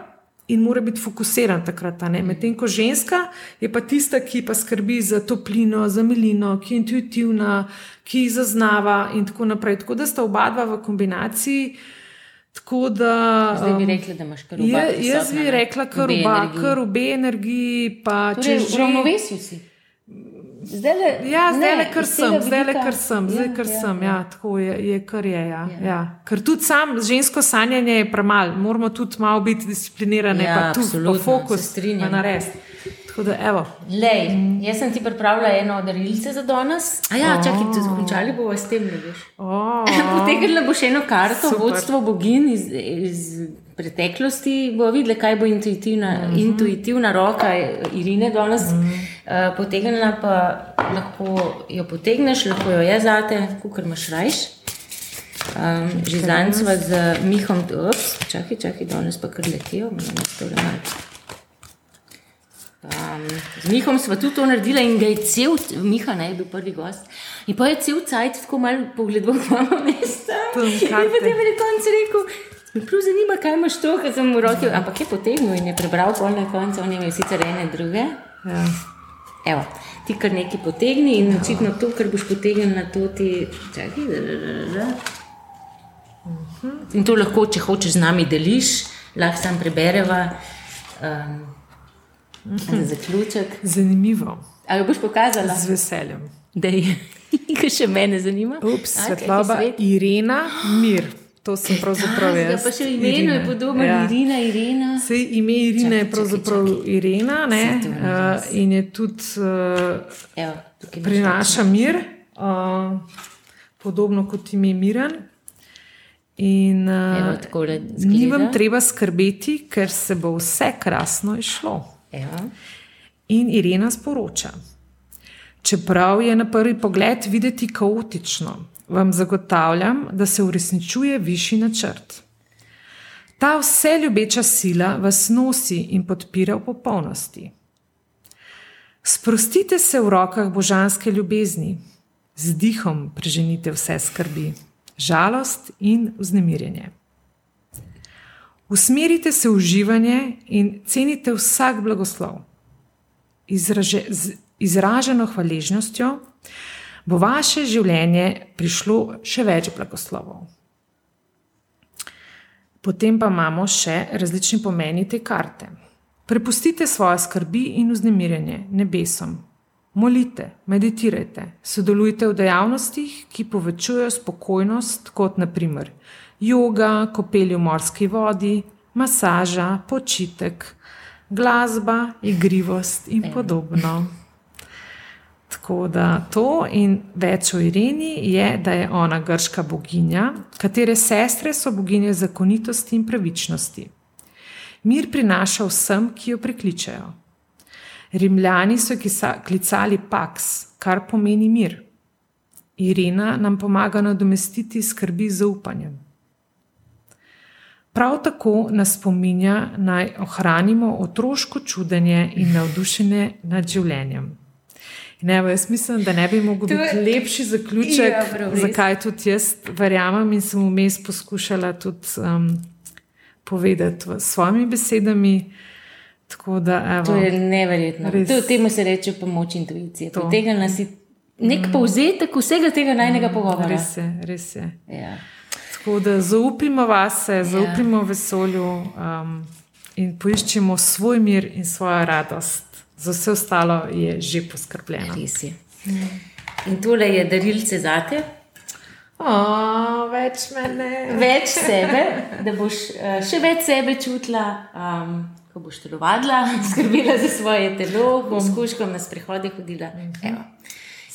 in mora biti fokusiran takrat. Medtem ko ženska je pa tista, ki pa skrbi za toplino, za milino, ki je intuitivna, ki zaznava in tako naprej. Tako da sta oba dva v kombinaciji. Tako da. Zdaj bi rekla, da imaš kar oba. Jaz bi rekla, kar obe energiji. Pa, torej, že v ravnovesju si. Zdaj le, ja, zdaj le, kar sem, zdaj le, kar sem, zdaj kar ja, sem. Ja, ja. Tako je, je kar je. Ja, ja. Ja. Ker tudi sam žensko sanjanje je premalo, moramo tudi malo biti disciplinirani, ja, pa tudi pa fokus na narediti. Lej, jaz sem ti pripravila eno darilce za danes. A ja, oh. čakaj, če končali bomo s tem, ne veš. Oh. *laughs* Potegnila boš eno karto, Super. vodstvo bogin iz, iz preteklosti, bo videla, kaj bo intuitivna, mm -hmm. intuitivna roka Irine danes. Mm -hmm. uh, potegnila pa lahko jo potegneš, lahko jo je zate, kukar imaš rajš. Um, že zdaj smo z Mihom, ups, čakaj, čakaj, danes pa kar letijo, imamo to remarko. Um, z Mihom smo tudi to naredili in ga je cel, Miha ne je bil prvi gost. In pa je cel cajt tako malo pogledal, kako *laughs* imamo mesta. In potem je na koncu rekel, me prav zanima, kaj imaš to, kar sem mu rotil. Ampak je potegnil in je prebral pol na koncu, on je imel sicer ene druge. Ja. Evo, ti kar nekaj potegni in očitno to, kar boš potegnil na to, ti čakaj, da, da, da, da. In to lahko, če hočeš z nami deliš, lahko sam prebereva. Um, Za zaključek. Zanimivo. Ali boš pokazala? Z veseljem. Da *laughs* je, kaj še mene zanima. Ups, svetloba, svet? Irena, mir. To sem pravzaprav *laughs* jaz. Pa še ime je podobno, ja. Irina, Irena. Sej ime Irina je pravzaprav Irena ne? uh, in je tudi uh, Evo, prinaša mir, uh, podobno kot ime Miran. In uh, ni vam treba skrbeti, ker se bo vse krasno išlo. Ja. In Irena sporoča. Čeprav je na prvi pogled videti kaotično, vam zagotavljam, da se uresničuje višji načrt. Ta vse ljubeča sila vas nosi in podpira v popolnosti. Sprostite se v rokah božanske ljubezni, z dihom preženite vse skrbi, žalost in vznemirjenje. Usmerite se v uživanje in cenite vsak blagoslov. Izraže, z izraženo hvaležnostjo bo vaše življenje prišlo še več blagoslovov. Potem pa imamo še različni pomeni te karte. Prepustite svoje skrbi in vznemirjenje nebesom. Molite, meditirajte, sodelujte v dejavnostih, ki povečujejo spokojnost, kot naprimer yoga, kopelj v morski vodi, masaža, počitek, glasba, igrivost in podobno. Tako da to in več o Ireni je, da je ona grška boginja, katere sestre so boginje zakonitosti in pravičnosti. Mir prinaša vsem, ki jo prekličajo. Rimljani so klicali Pax, kar pomeni mir. Irena nam pomaga nadomestiti skrbi z upanjem. Prav tako nas spominja, naj ohranimo otroško čudenje in navdušenje nad življenjem. Ne, jaz mislim, da ne bi mogel biti lepši zaključek, ja, zakaj tudi jaz verjamem in sem vmes poskušala tudi um, povedati s svojimi besedami. Da, evo, to je neverjetno. To, temu se reče pomoč intuicije. Tega nas je nek mm. povzetek vsega tega najnega mm, pogovora. Res je, res je. Ja. Tako da zaupimo vase, zaupimo ja. vesolju um, in poiščemo svoj mir in svojo radost. Za vse ostalo je že poskrbljeno. Res je. In tole je darilce zate. Oh, več mene. Več *laughs* sebe, da boš uh, še več sebe čutila, um, ko boš telovadila, *laughs* skrbila za svoje telo, ko boš skuškom na sprehodih hodila. Mm -hmm.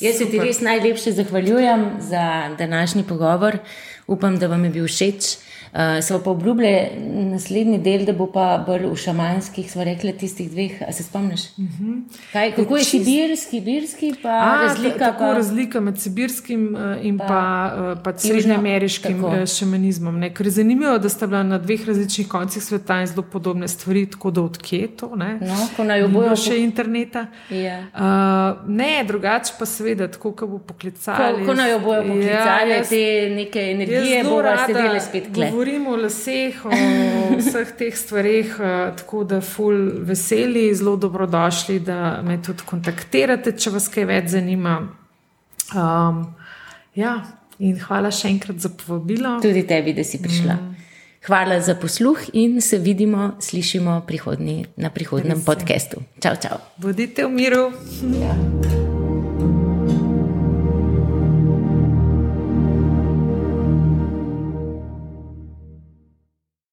Jaz se ti res najlepše zahvaljujem za današnji pogovor. Upam, da vam je bil všeč. Uh, so pa obljubili naslednji del, da bo pa bolj v šamanskih, smo rekli, tistih dveh. A se spomniš? Uh mhm. -huh. Kaj, kako je sibirski, birski, pa A, razlika? Tako pa... razlika med sibirskim uh, in pa, pa, uh, pa srednjeameriškim šamanizmom. Ne? Ker je zanimivo, da sta bila na dveh različnih koncih sveta in zelo podobne stvari, tako da odkje to. Ne, no, ko naj obojo še interneta. Yeah. Ja. Uh, ne, drugače pa seveda, tako kot bo poklicali. Ko, ko naj obojo poklicali, ja, jaz, te neke energije, bo vas sedeli spet klep govorimo o laseh, o vseh teh stvareh, eh, tako da ful veseli, zelo dobrodošli, da me tudi kontaktirate, če vas kaj več zanima. Um, ja, in hvala še enkrat za povabilo. Tudi tebi, da si prišla. Mm. Hvala za posluh in se vidimo, slišimo prihodni, na prihodnem podkastu. Čau, čau. Bodite v miru. Ja.